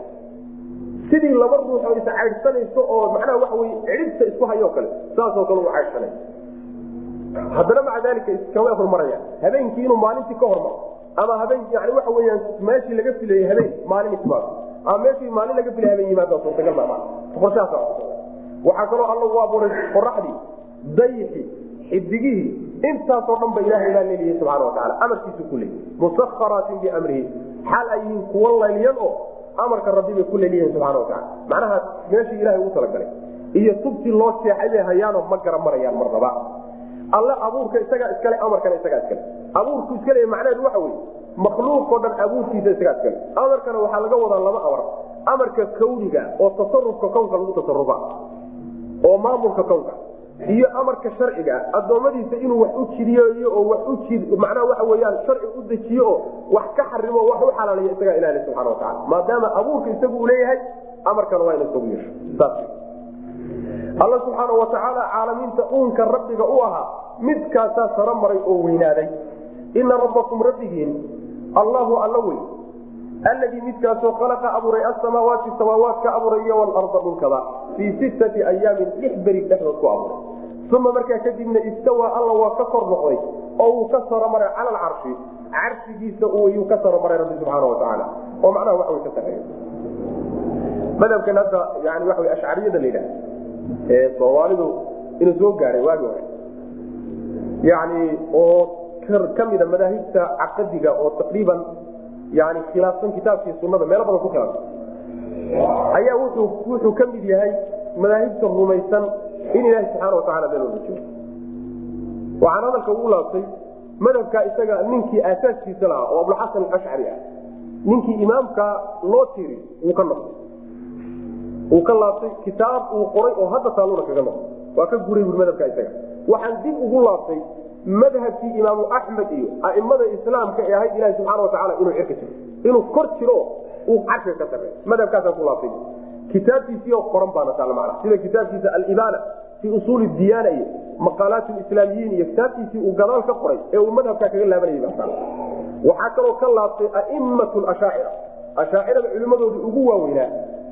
sidii laba ruux is caydhsanayso oo macnaha waxa wey cidhibta isku hayoo kale saasoo kale u caydhsanay haddana maca daalika iskama hormaraya habeenkii inuu maalintii ka hormaro ama habeen yani waxa weyaan meeshii laga filayey habeen maalin ismaado ama meeshii maalin laga filay habeen yimaado suurtagal maa qorshahaas waxaa kaloo alla u abuuray qoraxdii dayixii xidigihii intaasoo dhan ba ilahay baa leeliyahay subxana wataala amarkiisu ku leeyay musakharaatin biamrihi xaal ay yihiin kuwa layliyan oo amarka rabbi bay ku leeliyihin subxana wataala macnaha meeshii ilahay ugu talagalay iyo tubtii loo seexay bay hayaanoo ma gara marayaan marnaba alle abuurka isagaa iskale amarkana isagaa iskale. Abuurku iskale macnaheedu waxa weye makhluuqoo dhan abuurkiisa isagaa iskale. Amarkana waxaa laga wadaa laba amar. Amarka kawniga oo tasarufka kownka lagu tasarufa oo maamulka kownka iyo amarka sharciga addoommadiisa inuu wax u jidiyeeyo oo wax u macnaha waxa weyaan sharci u dejiyo oo wax ka xarimo wax u xalaalayo isagaa ilaali subxana watacala maadaama abuurka isagu uu leeyahay amarkana waa ina isagu yeesho alla subxaana watacaala caalamiinta uunka rabbiga u ahaa midkaasaa saro maray oo weynaaday. Ina rabbakum rabbigiin allahu alla wey alladii midkaasoo khalaqa abuuray asamaawaati samaawaadka abuuray iyo walarda dhulkaba fii sittati ayaamin lix beri dhexdood ku abuuray. Uma markaa kadibna istawaa alla waa ka kor noqday oo uu ka saro maray cala alcarshi carshigiisa yuu ka saro maray rabbi subxaana watacaala oo macnaha wax way ka sareeya madhabkan hadda yani wey ashcariyada la yidhaha ee soomaalidu inuu soo gaadhay waagi hore. Yani oo ka mida madaahibta caqadiga oo taqriiban yani khilaafsan kitaabkii sunada meelo badan ku khilaafsan. Ayaa wuxuu ka mid yahay madaahibta rumaysan in ilaahi subxaana watacala meel walba joogo. Waxaan hadalka ugu laabtay madhabka isaga ninkii aasaaskiisa lahaa oo abulxasan alashcari ah ninkii imaamka loo tiri wuu ka noqday wuu ka laabtay kitaab uu qoray oo hadda taaluna kaga noqday waa ka guray bui madhabka isaga. Waxaan dib ugu laabtay madhabkii imaamu axmed iyo aimada islaamka ee ahayd ilahi subxaana watacala inuu cirka jiro. Inuu kor jiro uu carshiga ka sarey madhabkaasaan ku laabtay. Kitaabkiisii oo qoran baana taal macna. Sida kitaabkiisa alibaana fii usuuli diyaana iyo maqaalaat islaamiyiin iyo kitaabkiisii uu gadaal ka qoray ee uu madhabkaa kaga laabanayay baa taal waxaa kaloo ka laabtay aimatu ashaacira ashaacirada culimmadooda ugu waaweynaa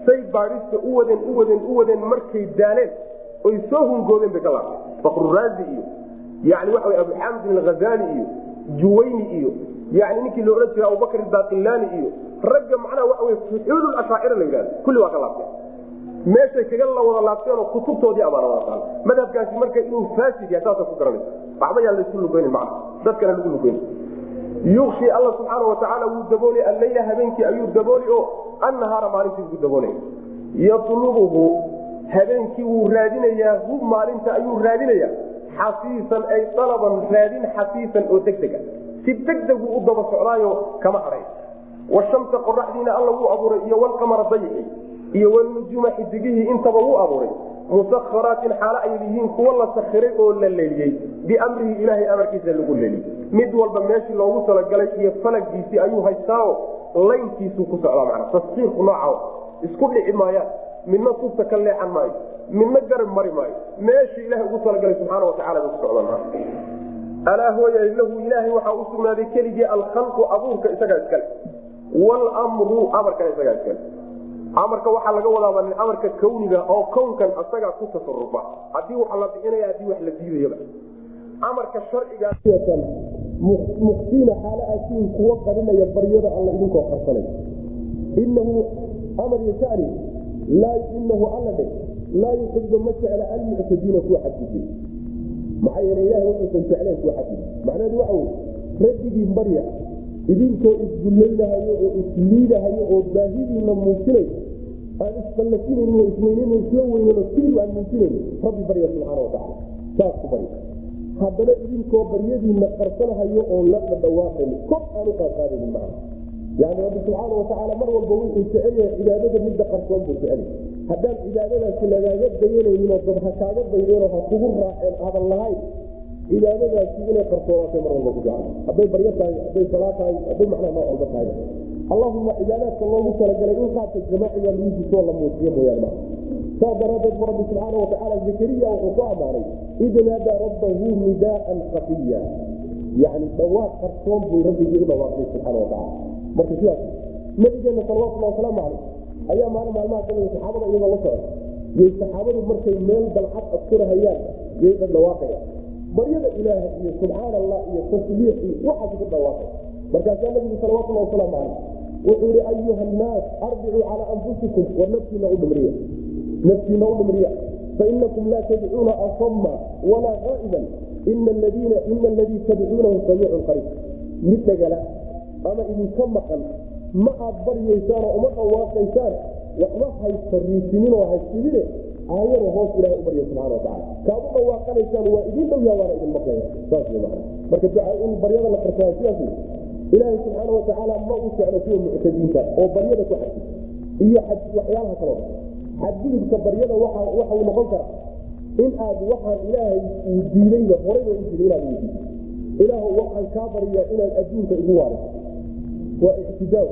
say baadhista u wadeen u wadeen u wadeen markay daaleen oy soo hungoodeen bay ka fakruraazi iyo yani waxa wy abuxamdin alghazali iyo juwayni iyo yani ninkii la odhan abubakr baqilani iyo ragga macnaha waxa wey fuxuul ashaacira la yidhahdo kulli waa ka laabteen meeshay kaga la wada laabteenoo kutubtoodii amaana wada taal madhabkaasi marka inuu faasid yahay saasa ku garanaysa waxba yaan laysu lugeynin macna dadkana lagu lugeynin yukshi alla subxaana watacaala wuu daboolay alleyla habeenkii ayuu dabooli o annahaara maalintii ugu daboolay. Yatlubuhu habeenkii wuu raadinayaa hu maalinta ayuu raadinayaa. Xafiisan ay alaban raadin xafiisan oo degdega si degdegu u daba socdaayo kama hadhay washamsa qoraxdiina alla wuu abuuray iyo walqamara dayixi iyo walnujuuma xidigihii intaba wuu abuuray musakharaatin xaalo ay yihiin kuwa la sakhiray oo la leeliyey biamrihi ilaahay amarkiisa lagu leeliyey mid walba meeshii loogu talagalay iyo falagiisii ayuu haystaao laynkiisuu ku socdaa mana taskiirku nooca isku dhici maayaan midna tubta ka leexan maayo midna garab mari maayo. Meeshii ilahay ugu talagalay subxaana watacala ku socdaan alaa hooya lahu ilaahay waxaa u sugnaaday keligii alkhalqu abuurka isagaa iskale wlmru amarkana isagaa iskale amarka waxaa laga wadaaba amarka kawniga oo kownkan asagaa ku tasarufa. Hadii wax la bixinaya haddii wax la diidayaba amarka sharciga muqsiina xaalo aasiin kuwa qarinaya baryada alla idinkoo qarsanay. Inahu amar yashani laa inahu alla dhe laa yuxibu ma jecla almuctadiina kuwa xadgudbay. Maxaa yeele ilahay wuxuusan jecleen kuwa xadgudbay. Macnaheedu waxa wey rabbigii barya idinkoo isdullaynahayo oo isliidahayo oo baahidiina muujinay aan isfallafinayn oo isweynayn isla weynan oo keligu aan muujinayn rabbi barya subxaana watacala saas ku barya haddana idinkoo baryadiina qarsanahayo oon la dhadhawaaqayn kor aan u macna. Yani rabbi subxaana watacaala mar walba wuxuu jecel yahay cibaadada midda qarsoon buu jecel yahay. Haddaan cibaadadaasi lagaaga dayanayninoo dad ha kaaga ha kugu raaceen aadan lahayn cibaadadaasi inay qarsoonaatay mar walba ku jecel. Hadday baryo hadday salaa tahay hadday macnaha nooc walba tahay allahuma cibaadaadka loogu talagalay in qaabka jamaaciga lagu jisoo la muujiyo mooyaan maa saa daraadeed rabbi subxaana watacaala zakariya wuxuu ku ammaanay id rabbahu nidaaan kafiya yani dhawaaq qarsoon buu rabbigii u dhawaaqay subxaana watacala marka sidaas nabigeena salawatullah wasalaamu caleyh ayaa maalin maalmaha kamida saxaabada iyagoo la socda yay saxaabadu markay meel dalcad askurahayaan yay dhadhawaaqayaan baryada ilaah iyo subxaan allah iyo tasbiix iyo waxaas ku dhawaaqay markaasaa nabigu salawatullah wasalaamu caleyh wuxuu yihi ayuha annaas arbicuu calaa anfusikum war naftiina u naftiina u dhimriya fainakum laa tadcuuna asama walaa qaa'iban ina aladii tadcuunahu samiicun qariib. Mid dhagala ama idinka maqan ma aad baryaysaanoo uma dhawaaqaysaan waxba haysariisinin oo haysibine aayada hoos ilahay u barya subxana u dhawaaqanaysaan waa idin dhow yaa waana idin maqlaya saas marka duca in baryada la qarsaay sidaas wey ilaahay subxaana watacaala ma u jeclo kuwa muctadiinta oo baryada ku xadgud iyo waxyaalaha kaloo xadgudubka baryada waxau noqon kara in aad waxaan ilaahay uu diidayba horayba u jira inaad weydiiso ilaahu waxaan kaa baryaa inaad adduunka igu waariso waa ictidaaw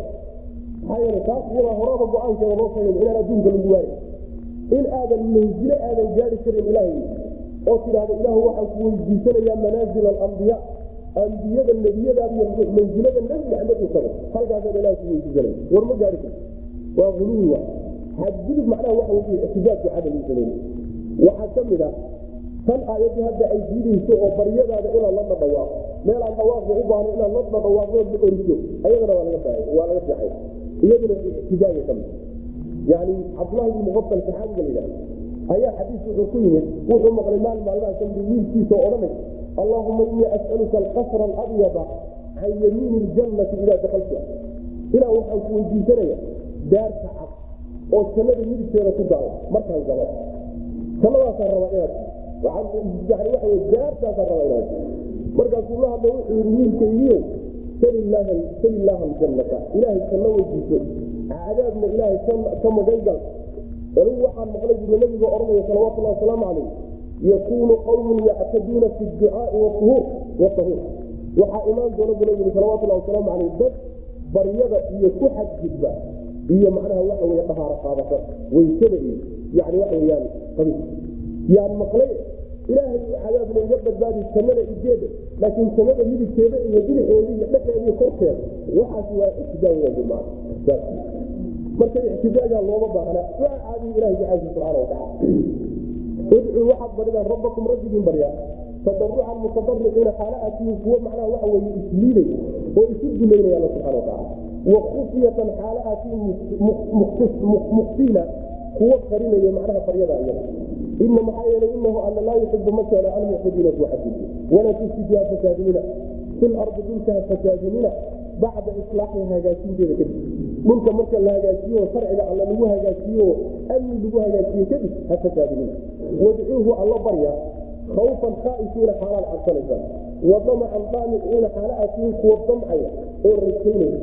maxaa yeele taas iyadaa horaba go'aankeeda loo sheegay inaan adduunka lagu waarin. In aadan manzilo aadan gaari karin ilaahay. Oo tidhaahdo ilaahu waxaan ku weydiisanayaa manaazil alambiya ambiyada nebiyadaada iyo mansilada nebi maxamed uu tago halkaasaan ilaah ku weydiisanaya war gaari karto waa huluwi wa xadgudub macnaha waxa wey ictidaadku cadal uu sameeyey waxaa ka mid a tan aayaddu hadda ay diidayso oo baryadaada inaad la dhadhawaaqo meel aan dhawaaqba u baahno inaad la dhadhawaaqdo la oriso ayadana waa laga waa laga fiixay iyaduna ictidaaga ka mid yani cabdulahi bn muqafal saxaabiga la yidhahda ayaa xadiis wuxuu ku yimid wuxuu maqlay maalin maalmaha wiilkiisa odhanay allahuma inii as'aluka alqasra alabyada can yamiini ljannati idaa dakalta ilaa waxaan ku weydiisanaya daarta cad oo jannada midigteeda ku daalo markaan galo. Jannadaasaan raba inaad yani yakuunu qawmun yactaduuna fi ducaai watahuur waxaa imaan doona buu nabigu salawatullahi wasalaamu calayh dad baryada iyo ku xadgudba iyo macnaha waxa wey dhahaaro qaadasa weysada iyo yani waxa weyaan qabiis yaan maqlay ilaahay cadaabna iga badbaadi jannada igeeda laakiin jannada midigteeda iyo bidixeeda iyo dhexeeda iyo korkeeda waxaas waa maa marka ictidaagaa looma baahna waa caadiyi ilahi jacaylki subxaana watacaala udcuu waxaad baridaan rabbakum rabbigiin baryaa tadarucan mutadariciina xaala kuwo macnaha waxa weye isliiday oo isu duleynaya alla subxana watacaala wa khufyatan xaala mukhfiina kuwo qarinaya macnaha baryada iyada ina maxaa yeelay inahu alla laa yuxibu ma jeclo almuctadiina kuwa walaa tufsidu ha fi lardi dhulka ha bacda islaaxiha hagaajinteeda kadib dhulka marka la hagaajiyo sharciga alla lagu hagaajiyo amni lagu hagaajiye kadib ha fasaadinina wadcuuhu alla barya khawfan khaaifiina xaalaad cabsanaysaan wa damacan daamiciina xaala aatihiin kuwa damcaya oo rajaynaya.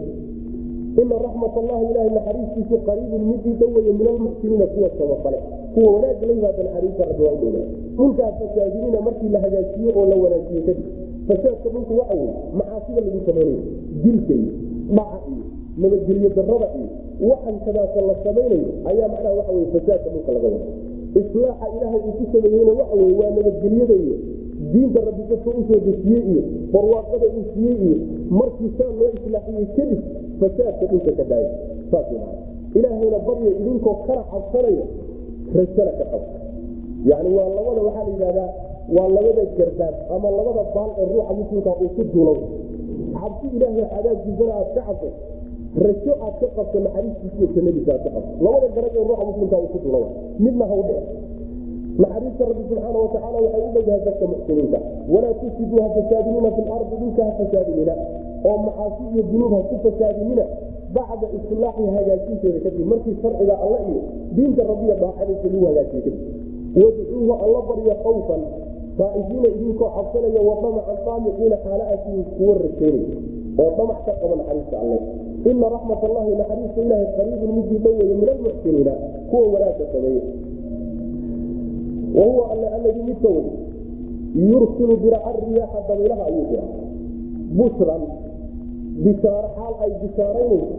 Ina raxmat allahi ilahay naxariistiisu qariibun midii dhoweeye min almuxsiniina kuwa samafale. Kuwa wanaag laybaada naxariista rabbi waa udhowna dhulkaa fasaadinina markii la hagaajiyo oo la wanaajiye kadib. Fasaadka dhulku waxa weye macaasida lagu samaynayo dilka iyo dhaca iyo nabadgelyo darada iyo waxan kadaasa la samaynayo ayaa macnaha waxa wey fasaadka dhulka laga wada islaaxa ilaahay uu ku sameeyeyna waxa wey waa nabadgelyada iyo diinta rabbi dadka u soo dejiyey iyo barwaaqada uu siiyey iyo markii saa loo islaaxiyey kadib fasaadka dhulka ka daaya saas ilaahayna barya idinkoo kala cabsanaya rajana ka qaba yani waa labada waxaa la yidhahdaa waa labada garbaad ama labada baal ee ruuxa muslimka uu ku duulo cabsi ilaahay cadaabkiisana aad ka cabso rajo aad ka qabto naxariistiisa iyo jannadiisa aad ka qabto. Labada garab ee ruuxa muslimka uu ku duulo midna ha u dhici naxariista rabbi subxaana watacaala waxay u dhowdahay dadka muxsiniinta walaa tufsiduu ha fasaadinina fi lardi dhulka ha fasaadinina oo macaasi iyo dunuub ha ku fasaadinina bacda islaaxi hagaajinteeda kadib markii sharciga alla iyo diinta rabbiya daacadiisa lagu hagaajiye kadib. Wadcuuhu alla barya khawfan. Saaifiina idinkoo cabsanaya wa damacan daamiciina xaala kuwa rajaynaya oo damac ka qaba naxariista alle. Ina raxmat allahi naxariista ilaahay qariibun midii dhoweeye min almuxsiniina kuwa wanaagka sameeye wahuwa alle alladii midka wey yursilu dira ariyaaxa dabaylaha ayuu dira bushran bishaaro xaal ay bishaaraynayso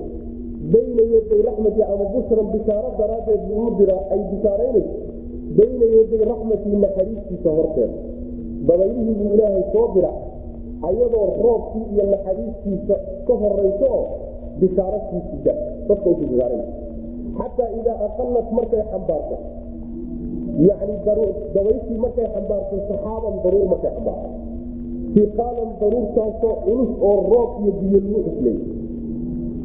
bayna yaday raxmati ama bushran bishaaro daraaddeed buu u dira ay bishaaraynayso bayna yaday raxmatii naxariistiisa horteeda dabaylihii buu ilaahay soo dira ayadoo roobkii iyo naxariistiisa ka horayso oo bishaaro siisida dadka usu bishaaran xataa idaa aqalat markay xambaarto. Yani dabayshii markay xambaarto saxaaban daruur markay xambaarto. Siqaalan daruurtaasoo culus oo roob iyo biyo lagu xuslay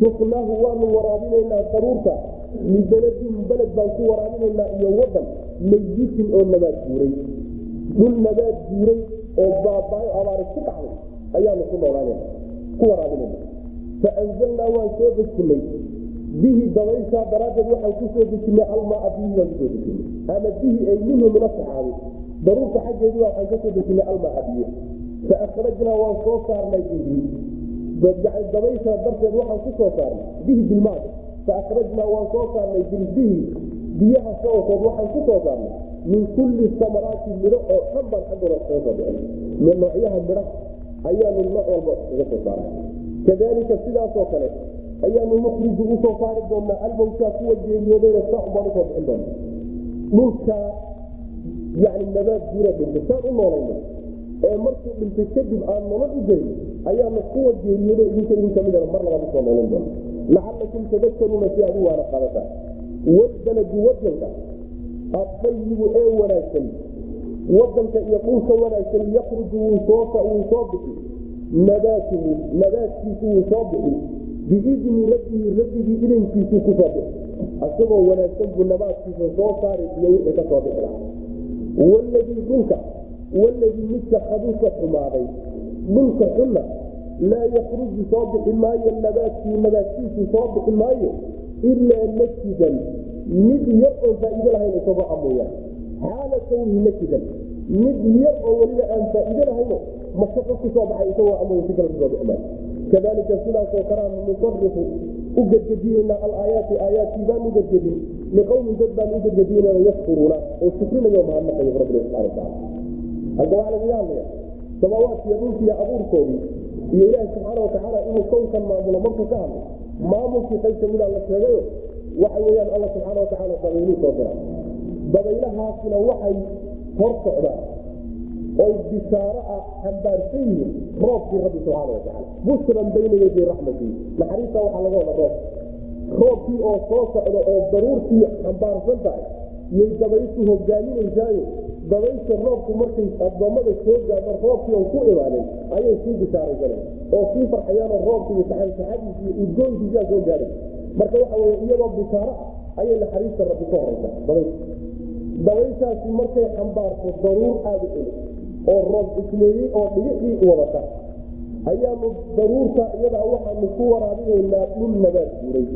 suknaahu waanu waraabinaynaa daruurta. Libeladin beled baan ku waraabinaynaa iyo wadan mayitin oo nabaad guuray. Dhul nabaad guuray oo baabaayo abaari ku dhacday ayaanu ku noolaanana ku waraabinayna faanzalnaa waan soo dejinay. Bihi dabayshaa daraaddeed waxaan ku soo dejinay almaa bihi waan ku soo dejinay. Ama bihi ay minhu min asaxaabi daruurta xaggeedii waxaan ka soo dejinay almaa biyo faakhrajnaa waan soo saarnay bihi. Dabayshaa darteed waxaan ku soo saarnay. Bihi bilmaada faakhrajnaa waan soo saarnay bilbihi biyaha sababkood waxaan ku soo saarnay. Min kulli samaraati midho oo dhan baan xaggooda kaga soo bixin min noocyaha ayaanu nooc walba uga soo saaray kadalika sidaasoo kale ayaanu nukriju u soo saari doonaa almowtaa kuwa geeriyoodayna saac baan u soo bixin doona dhulka yani nabaad guura dhintay saan u noolayna ee markuu dhintay kadib aan nolol u gelin ayaanu kuwa geeriyoodo idinka idin kamidana mar labaad u soo noolin doona lacalakum tadakaruuna si aad u waana qaadataan walbaladu wadanka adayibu ee wanaagsan wadanka iyo dhulka wanaagsan yakruju wuu soo bixi. Nabaatuhu nabaadkiisu wuu soo bixi. Biidni rabbihi rabbigii idankiisuu ku soo bixi. Isagoo wanaagsan buu nabaadkiisa soo saari iyo wixii ka soo bixi lahaa. Waladii dhulka waladii midka khabuusa xumaaday. Dhulka xunna laa yakruju soo bixi maayo nabaadkii nabaadkiisu soo bixi maayo ilaa nakidan mid yar faa'iido lahayn isagoo amooya xaala kawnihi nakidan mid yar oo weliba aan faa'iido lahayno mashaqo ku soo baxay isagoo amooya si kale ku soo bixi maayo kadalika sidaasoo kalea nusarifu u gedgediyeyna alaayaati aayaadkii baan u gedgedin liqowmin dad baan u gedgediyeyna yashkuruuna oo shukrinayo mahadnaqayo rabbi subxana wataala halka waxaa lagaga hadlaya samaawaadkiiyo dhulkiiyo abuurkoodii iyo ilaahi subxaana watacaala inuu kownkan maamulo markuu ka hadlay maamulkii qayb kamida la sheegayo waxa weeyaan alla subxaana watacaala dabayluu soo dira dabaylahaasina waxay hor socdaan oy bishaaro ah xambaarsan yihiin roobkii rabbi subxaana watacaala bushran bayna yaday raxmatii naxariista waxaa laga wada roob roobkii oo soo socda oo daruurtii xambaarsan tahay yay dabayshu hogaaminaysaayo dabaysha roobku markay addoommada soo gaadho roobkii on ku imaanin ayay sii bishaaraysaneen oo sii farxayaanoo roobki iyo iyo udgoonkiisaa soo gaadhay. Marka waxa weye iyadoo bishaaro ah ayay naxariista rabbi ka horaysa dabaysha dabayshaasi markay xambaarto daruur aada u celi oo roob isleeyey oo dhigixii wadata. Ayaanu daruurta iyada waxaanu ku waraabinaynaa dhul nabaad guuray.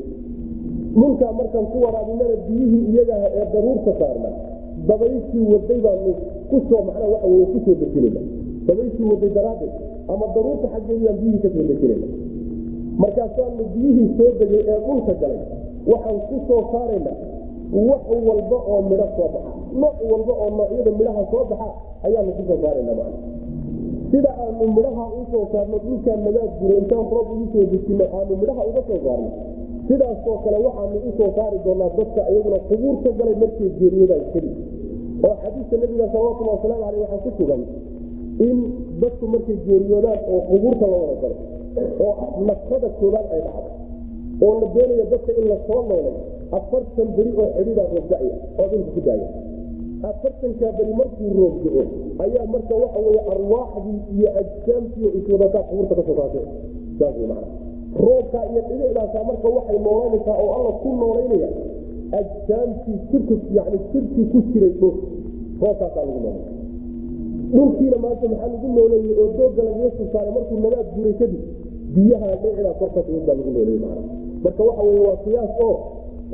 Dhulkaa markaan ku waraabinana biyihii iyagaha ee daruurta saarna dabayshii waday baanu ku soo macnaa waxa ku soo dejinayna. Dabayshii waday daraaddeed ama daruurta xaggeedaan biyihii ka soo dejinayna. Markaasaanu biyihii soo degay ee dhulka galay waxaan ku soo saarayna wax walba oo midho soo baxa. Nooc walba oo noocyada midhaha soo baxa ayaanu ku soo saarayna man sida aanu midhaha u soo saarno dhulkaan nabaad guro intaan roob ugu soo dejino aanu midhaha uga soo saarno. Sidaasoo kale waxaanu u soo saari doonaa dadka iyaguna qubuurta galay markay geeriyodaan keli oo xadiiska nabiga salawatulli wasalaamu aleyh waxaa ku sugan in dadku markay geeriyoodaan oo qubuurta la wada galo oo nafrada koobaad ay dhacdo oo la doonayo dadka in la soo noolay afartan beri oo xidhiidaa roobdaya oo dhulka ku daaya afartankaa beri markuu roobdo-o ayaa marka waxa weye arwaaxdii iyo ajsaamtii oo iswadataa qubuurta ka soo kaashe saas wey macana roobkaa iyo dhibicdaasa marka waxay noolanaysaa oo alla ku noolaynaya ajsaamtii jirka yani jirkii ku jiray dhul roobkaasaa lagu noolay. Dhulkiina maanta maxaa lagu nooleeyey oo dooga lagaga soo saaray markuu nabaad guuray kadib biyaha dhibicdaa korka baa lagu nooleeyey macana marka waxa weye waa qiyaas oo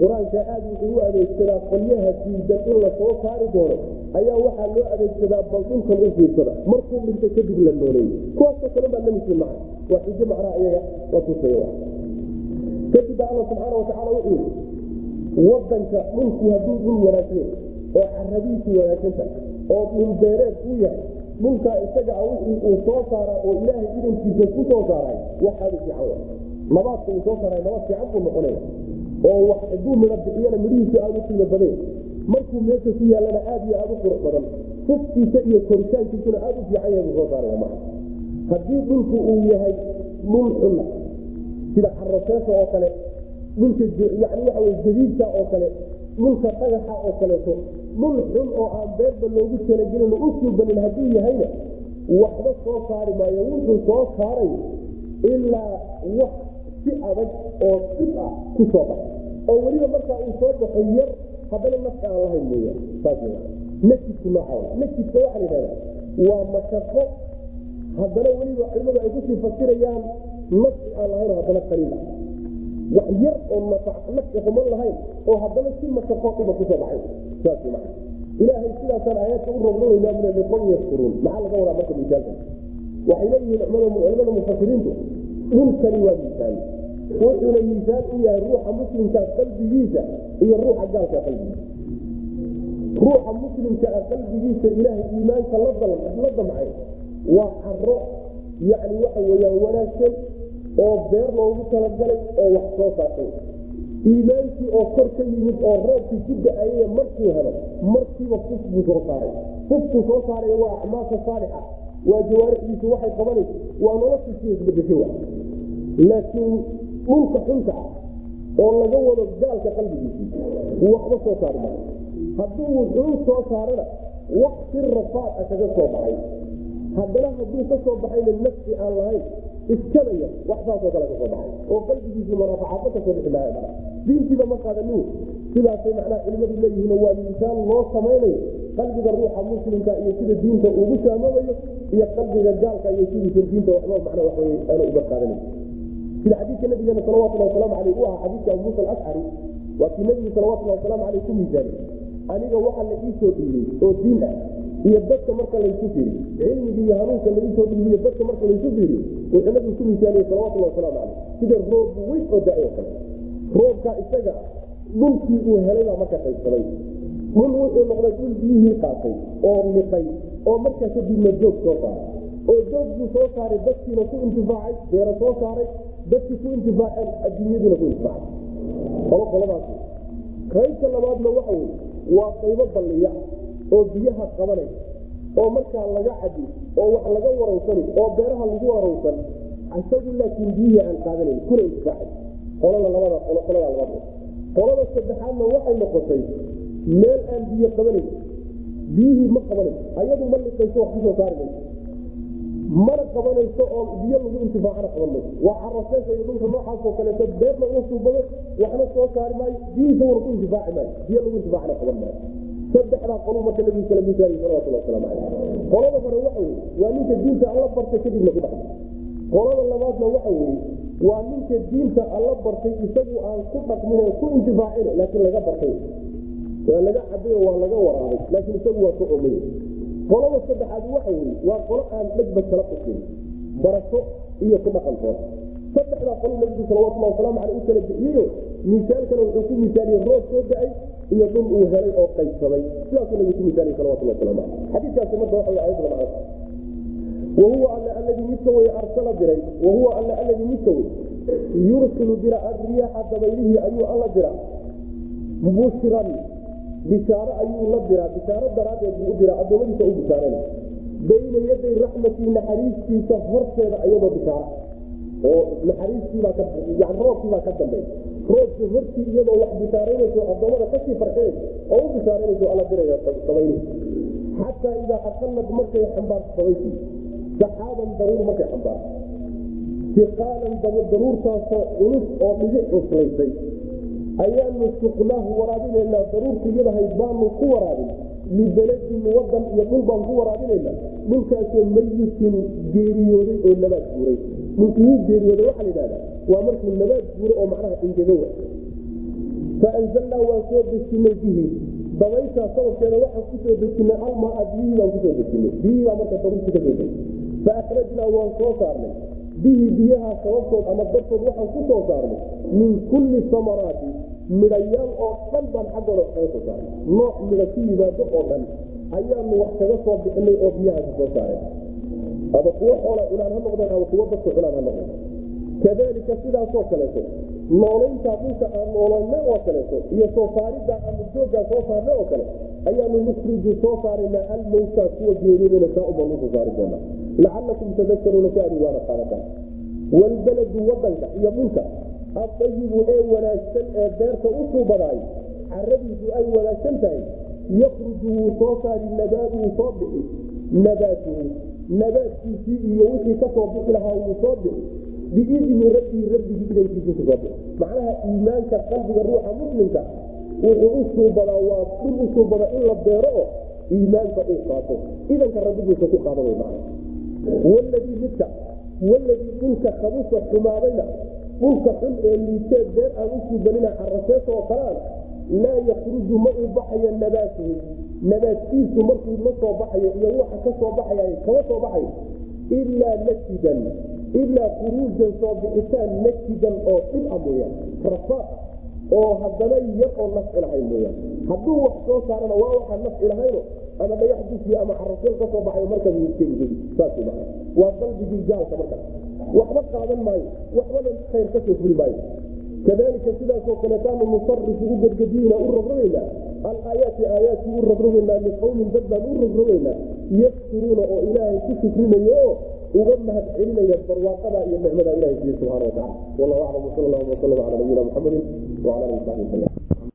qur'aanka aad wuxuu u adeegsadaa qolyaha diidan in la soo saari doono ayaa waxaa loo adeegsadaa bal dhulkan u fiirsada. Markuu dhintay kadib la nooleeyey kuwaasoo kale baa lamidkii maca waa xijo macnaha iyaga la tusaya kadib baa alla subxaana watacaala wuxuu yii wadanka dhulku hadduu dhul wanaagsan oo caradiisu wanaagsanta oo dhul beereed u yahay dhulkaa isaga a wixii uu soo saaraa oo ilaahay idankiisa ku soo saaray waxaadu fiican nabaadka uu soo saaray nabaad fiican buu noqonaya oo haduu midho bixiyana midhihiisu aada u qiimo badan. Markuu meesha ku yaalana aad iyo aada u qurux badan. Fufkiisa iyo koritaankiisuna aada u fiican yahay buu soo saaraya maa haddii dhulku uu yahay dhul xunna sida xaraseesa oo kale dhulka yani waxa jadiidka oo kale dhulka dhagaxa oo kaleeto dhul xun oo aan beerba loogu talagelin u suubanin hadduu yahayna waxba soo saari maayo. Wuxuu soo saaray ilaa wax si adag oo dhib ah ku soo baxay oo weliba markaa uu soo baxo yar haddana nafka aan lahayn mooya saas nakidku nooca nakidka waxaa la yidhahda waa mashaqo. Haddana weliba culimadu ay ku sii fasirayaan nafci aan lahayn haddana qaliil ah. Wax yar oo nafci xuman lahayn oo haddana si mashaqo dhiba ku soo baxay. Saas maa ilaahay sidaasaan aayaadka u rognanaynaa min liqom yashkuruun maxaa laga wadaa marka misaalka waxay leeyihiin culimada mufasiriintu dhulkani waa miisaan wuxuuna miisaan u yahay ruuxa muslimkaa qalbigiisa iyo ruuxa gaalka qalbigiisa ruuxa muslimka a qalbigiisa ilaahay iimaanka la damcay waa caro yani waxa weyaan wanaagsan oo beer loogu talagalay oo wax soo saartay. Iimaankii oo kor ka yimid oo roobkii ku da'ayay markuu helo markiiba fuf buu soo saaray. Fufkuu soo saaray waa acmaasha saalixa waa jawaarixdiisu waxay qabanaysa waa noloshiisi isbedesho laakiin dhulka xunka ah oo laga wado gaalka qalbigiisii waxba soo saari maayo. Hadduu wuxuu soo saarana wax si rafaad a kaga soo baxay. Haddana hadduu ka soo baxayna nafsi aan lahayn iskabaya wax saasoo kale ka soo baxay. Oo qalbigiisu manaafacaadba ka soo bixi maayo diintiiba ma qaadanin sidaasay macnaha culimadu leeyihiin waa miisaan loo samaynayo. Qalbiga ruuxa muslimka iyo sida diinta ugu saamoobayo iyo qalbiga gaalka iyo sidiisa diinta waxba macna waxwey aanu uga qaadanayn sida xadiidka nabigeena salawatullahi wasalaamu caleyh u ahaa xadiidka abu muusa alashcari waa kii nabigu salawatullahi wasalaamu caleyh ku miisaanay aniga waxa la iisoo dhiibay oo diin ah iyo dadka marka laysu fiiriyo cilmigii iyo hanuunka laiisoo dhiibiyo dadka marka laysu fiiriyo wuxuu nabigu ku miisaaniyey salawatullahi wasalaamu caleyh sida roob weyn oo da oo kale roobkaa isaga dhulkii uu helay baa marka qaybsaday dhul wuxuu noqday dhul biyihii qaatay oo liqay oo markaa kadibna joog soo saaray oo joogguu soo saaray dadkiina ku intifaacay beera soo saaray dadkii ku intifaaceen adduunyadiina ku intifaacay. Qolo qoladaas qaybta labaadna waxa wey waa qaybo balliya oo biyaha qabanay oo markaa laga cadi oo wax laga warawsani oo beeraha lagu warawsan isagu laakiin biyihii aan qaadanayn kuna intifaacay. Qolada labada qolada labaad qolada saddexaadna waxay noqotay meel aan biyo qabanayn biyihii ma qabanayn ayadu ma liqayso wax ku soo saari mayso mana qabanayso oo biyo lagu intifaacana qaban mayso waa caraseesha iyo dhulka noocaasoo kaleeto beerna uu suubado waxna soo saari maayo biyihiisa wana ku intifaaci maayo biyo lagu intifaacana qaban maayo saddexdaa qolu marka nabigu kala misaaliy salawatullah wasalaamu caleyh qolada hore waxa weye waa ninka diinta alla bartay kadibna ku dhaqmay qolada labaadna waxa weye waa ninka diinta alla bartay isagu aan ku dhaqmin ku intifaacin laakiin laga bartay. Waa laga cabayo waa laga waraabay laakiin isagu waa ku omay qolada saddexaad waxa weye waa qolo aan dhegba kala qusin barato iyo ku dhaqantood saddexdaa qolo nabigu salawatullah wasalaamu caleyh u kala bixiyeyo miisaalkana wuxuu ku misaaliyey roob soo da'ay iyo dhul uu helay oo qaybsamay. Sidaasuu nabigu ku misaaliyey salawatullah waslamu caleyh xadiidkaasi marka waxa wey ayadda macna wahuwa alla aladii midka wey arsala diray wahuwa alla aladii midka wey yursilu dira arriyaxa dabaylihii ayuu alla dira bushran bishaaro ayuu la diraa. Bishaaro daraaddeed buu u diraa. Addoommadiisa u bishaarana bayna yaday raxmatii naxariistiisa horteeda ayadoo bishaara oo naxariistiibaa yani roobkiibaa ka dambey roobki hortii iyadoo wax bishaaraynayso addoommada ka sii farxinayso oo u bishaaraynayso alla diraya dabaylihi xataa idaa aqalad markay xambaarto dabaysii saxaaban daruur markay xambaarto siqaalan daruurtaasoo culus oo dhibic cuslaysay ayaanu suqnaahu waraabinaynaa daruurta iyadahayd baanu ku waraabin. Libeladin wadan iyo dhul baan ku waraabinaynaa dhulkaasoo mayitin geeriyooday oo nabaad guuray. Wuu geeriyooday waxaa la yidhahdaa waa markuu nabaad guuro oo macnaha ingego faanzalnaa waan soo dejinay bihi. Dabayshaa sababkeeda waxaan ku soo dejinay almaa biyihii baan ku soo dejinay. Biyihii baa marka daruurti ka soo degay faakhrajnaa waan soo saarnay. Bihi biyaha sababtood ama dartood waxaan ku soo saarnay. Min kulli samaraati midhayaal oo dhan baan xaggooda kaga soo saarnay nooc midha ku yimaado oo dhan ayaanu wax kaga soo bixinay oo biyahaasi soo saareen ama kuwo xoola cunaan ha noqdeen ama kuwo dadku cunaan ha noqdeen kadalika sidaasoo kaleeto noolayntaa dhulka aan noolayna oo kaleeto iyo soo saaridda aanu jooggaa soo saarna oo kale ayaanu nukhriju soo saaraynaa almowtaa kuwa geeriyodana saa ubaan u soo saari doonaa. Lacalakum tadakaruuna si aad waana qaadataan waalbaladu wadanka iyo dhulka adayibu ee wanaagsan ee beerta u suubadaay caradiisu ay wanaagsan tahay. Yakruju wuu soo saari nabaadu wuu soo bixi. Nabaatuhu nabaadkiisii iyo wixii ka soo bixi lahaa wuu soo bixi. Biidni rabbii rabbigii idankiisu ku soo bixi. Macnaha iimaanka qalbiga ruuxa muslimka wuxuu u suubadaa waa dhul u suubada in la beero oo iimaanka uu qaato. Idanka rabbigiisa ku qaada way midka waladii dhulka khabusa xumaadayna dhulka xun ee liiteed beer aan u suubanina caraseeta oo kaleana laa yakruju ma uu baxayo nabaatuhu nabaadkiisu markuu la soo baxayo iyo waxa ka soo baxaya kama soo baxayo ilaa najidan ilaa khuruujan soo bixitaan najidan oo dhib a mooyaan rafaaq oo haddana yar oo nafci lahayn mooyaan hadduu wax soo saarana waa waxaan nafci lahayno ama dhagax dusiya ama caraseel ka saas maa waa qalbigii gaalka markaas waxba qaadan maayo. Waxbana khayr ka soo fuli maayo. Kadalika sidaasoo kaletaanu nusarifu u gedgediina u rogrogaynaa alaayaati aayaadkii u rogrogaynaa liqowmin dad baan u rogrogaynaa yafkuruuna oo ilaahay ku shukrinayo oo uga mahad celinaya barwaaqada iyo nicmada ilahay siiye subxana watacala wallahu aclam wsal allahuma wasalam cala nabiyina muxamedin wala alihi saxbi wasalam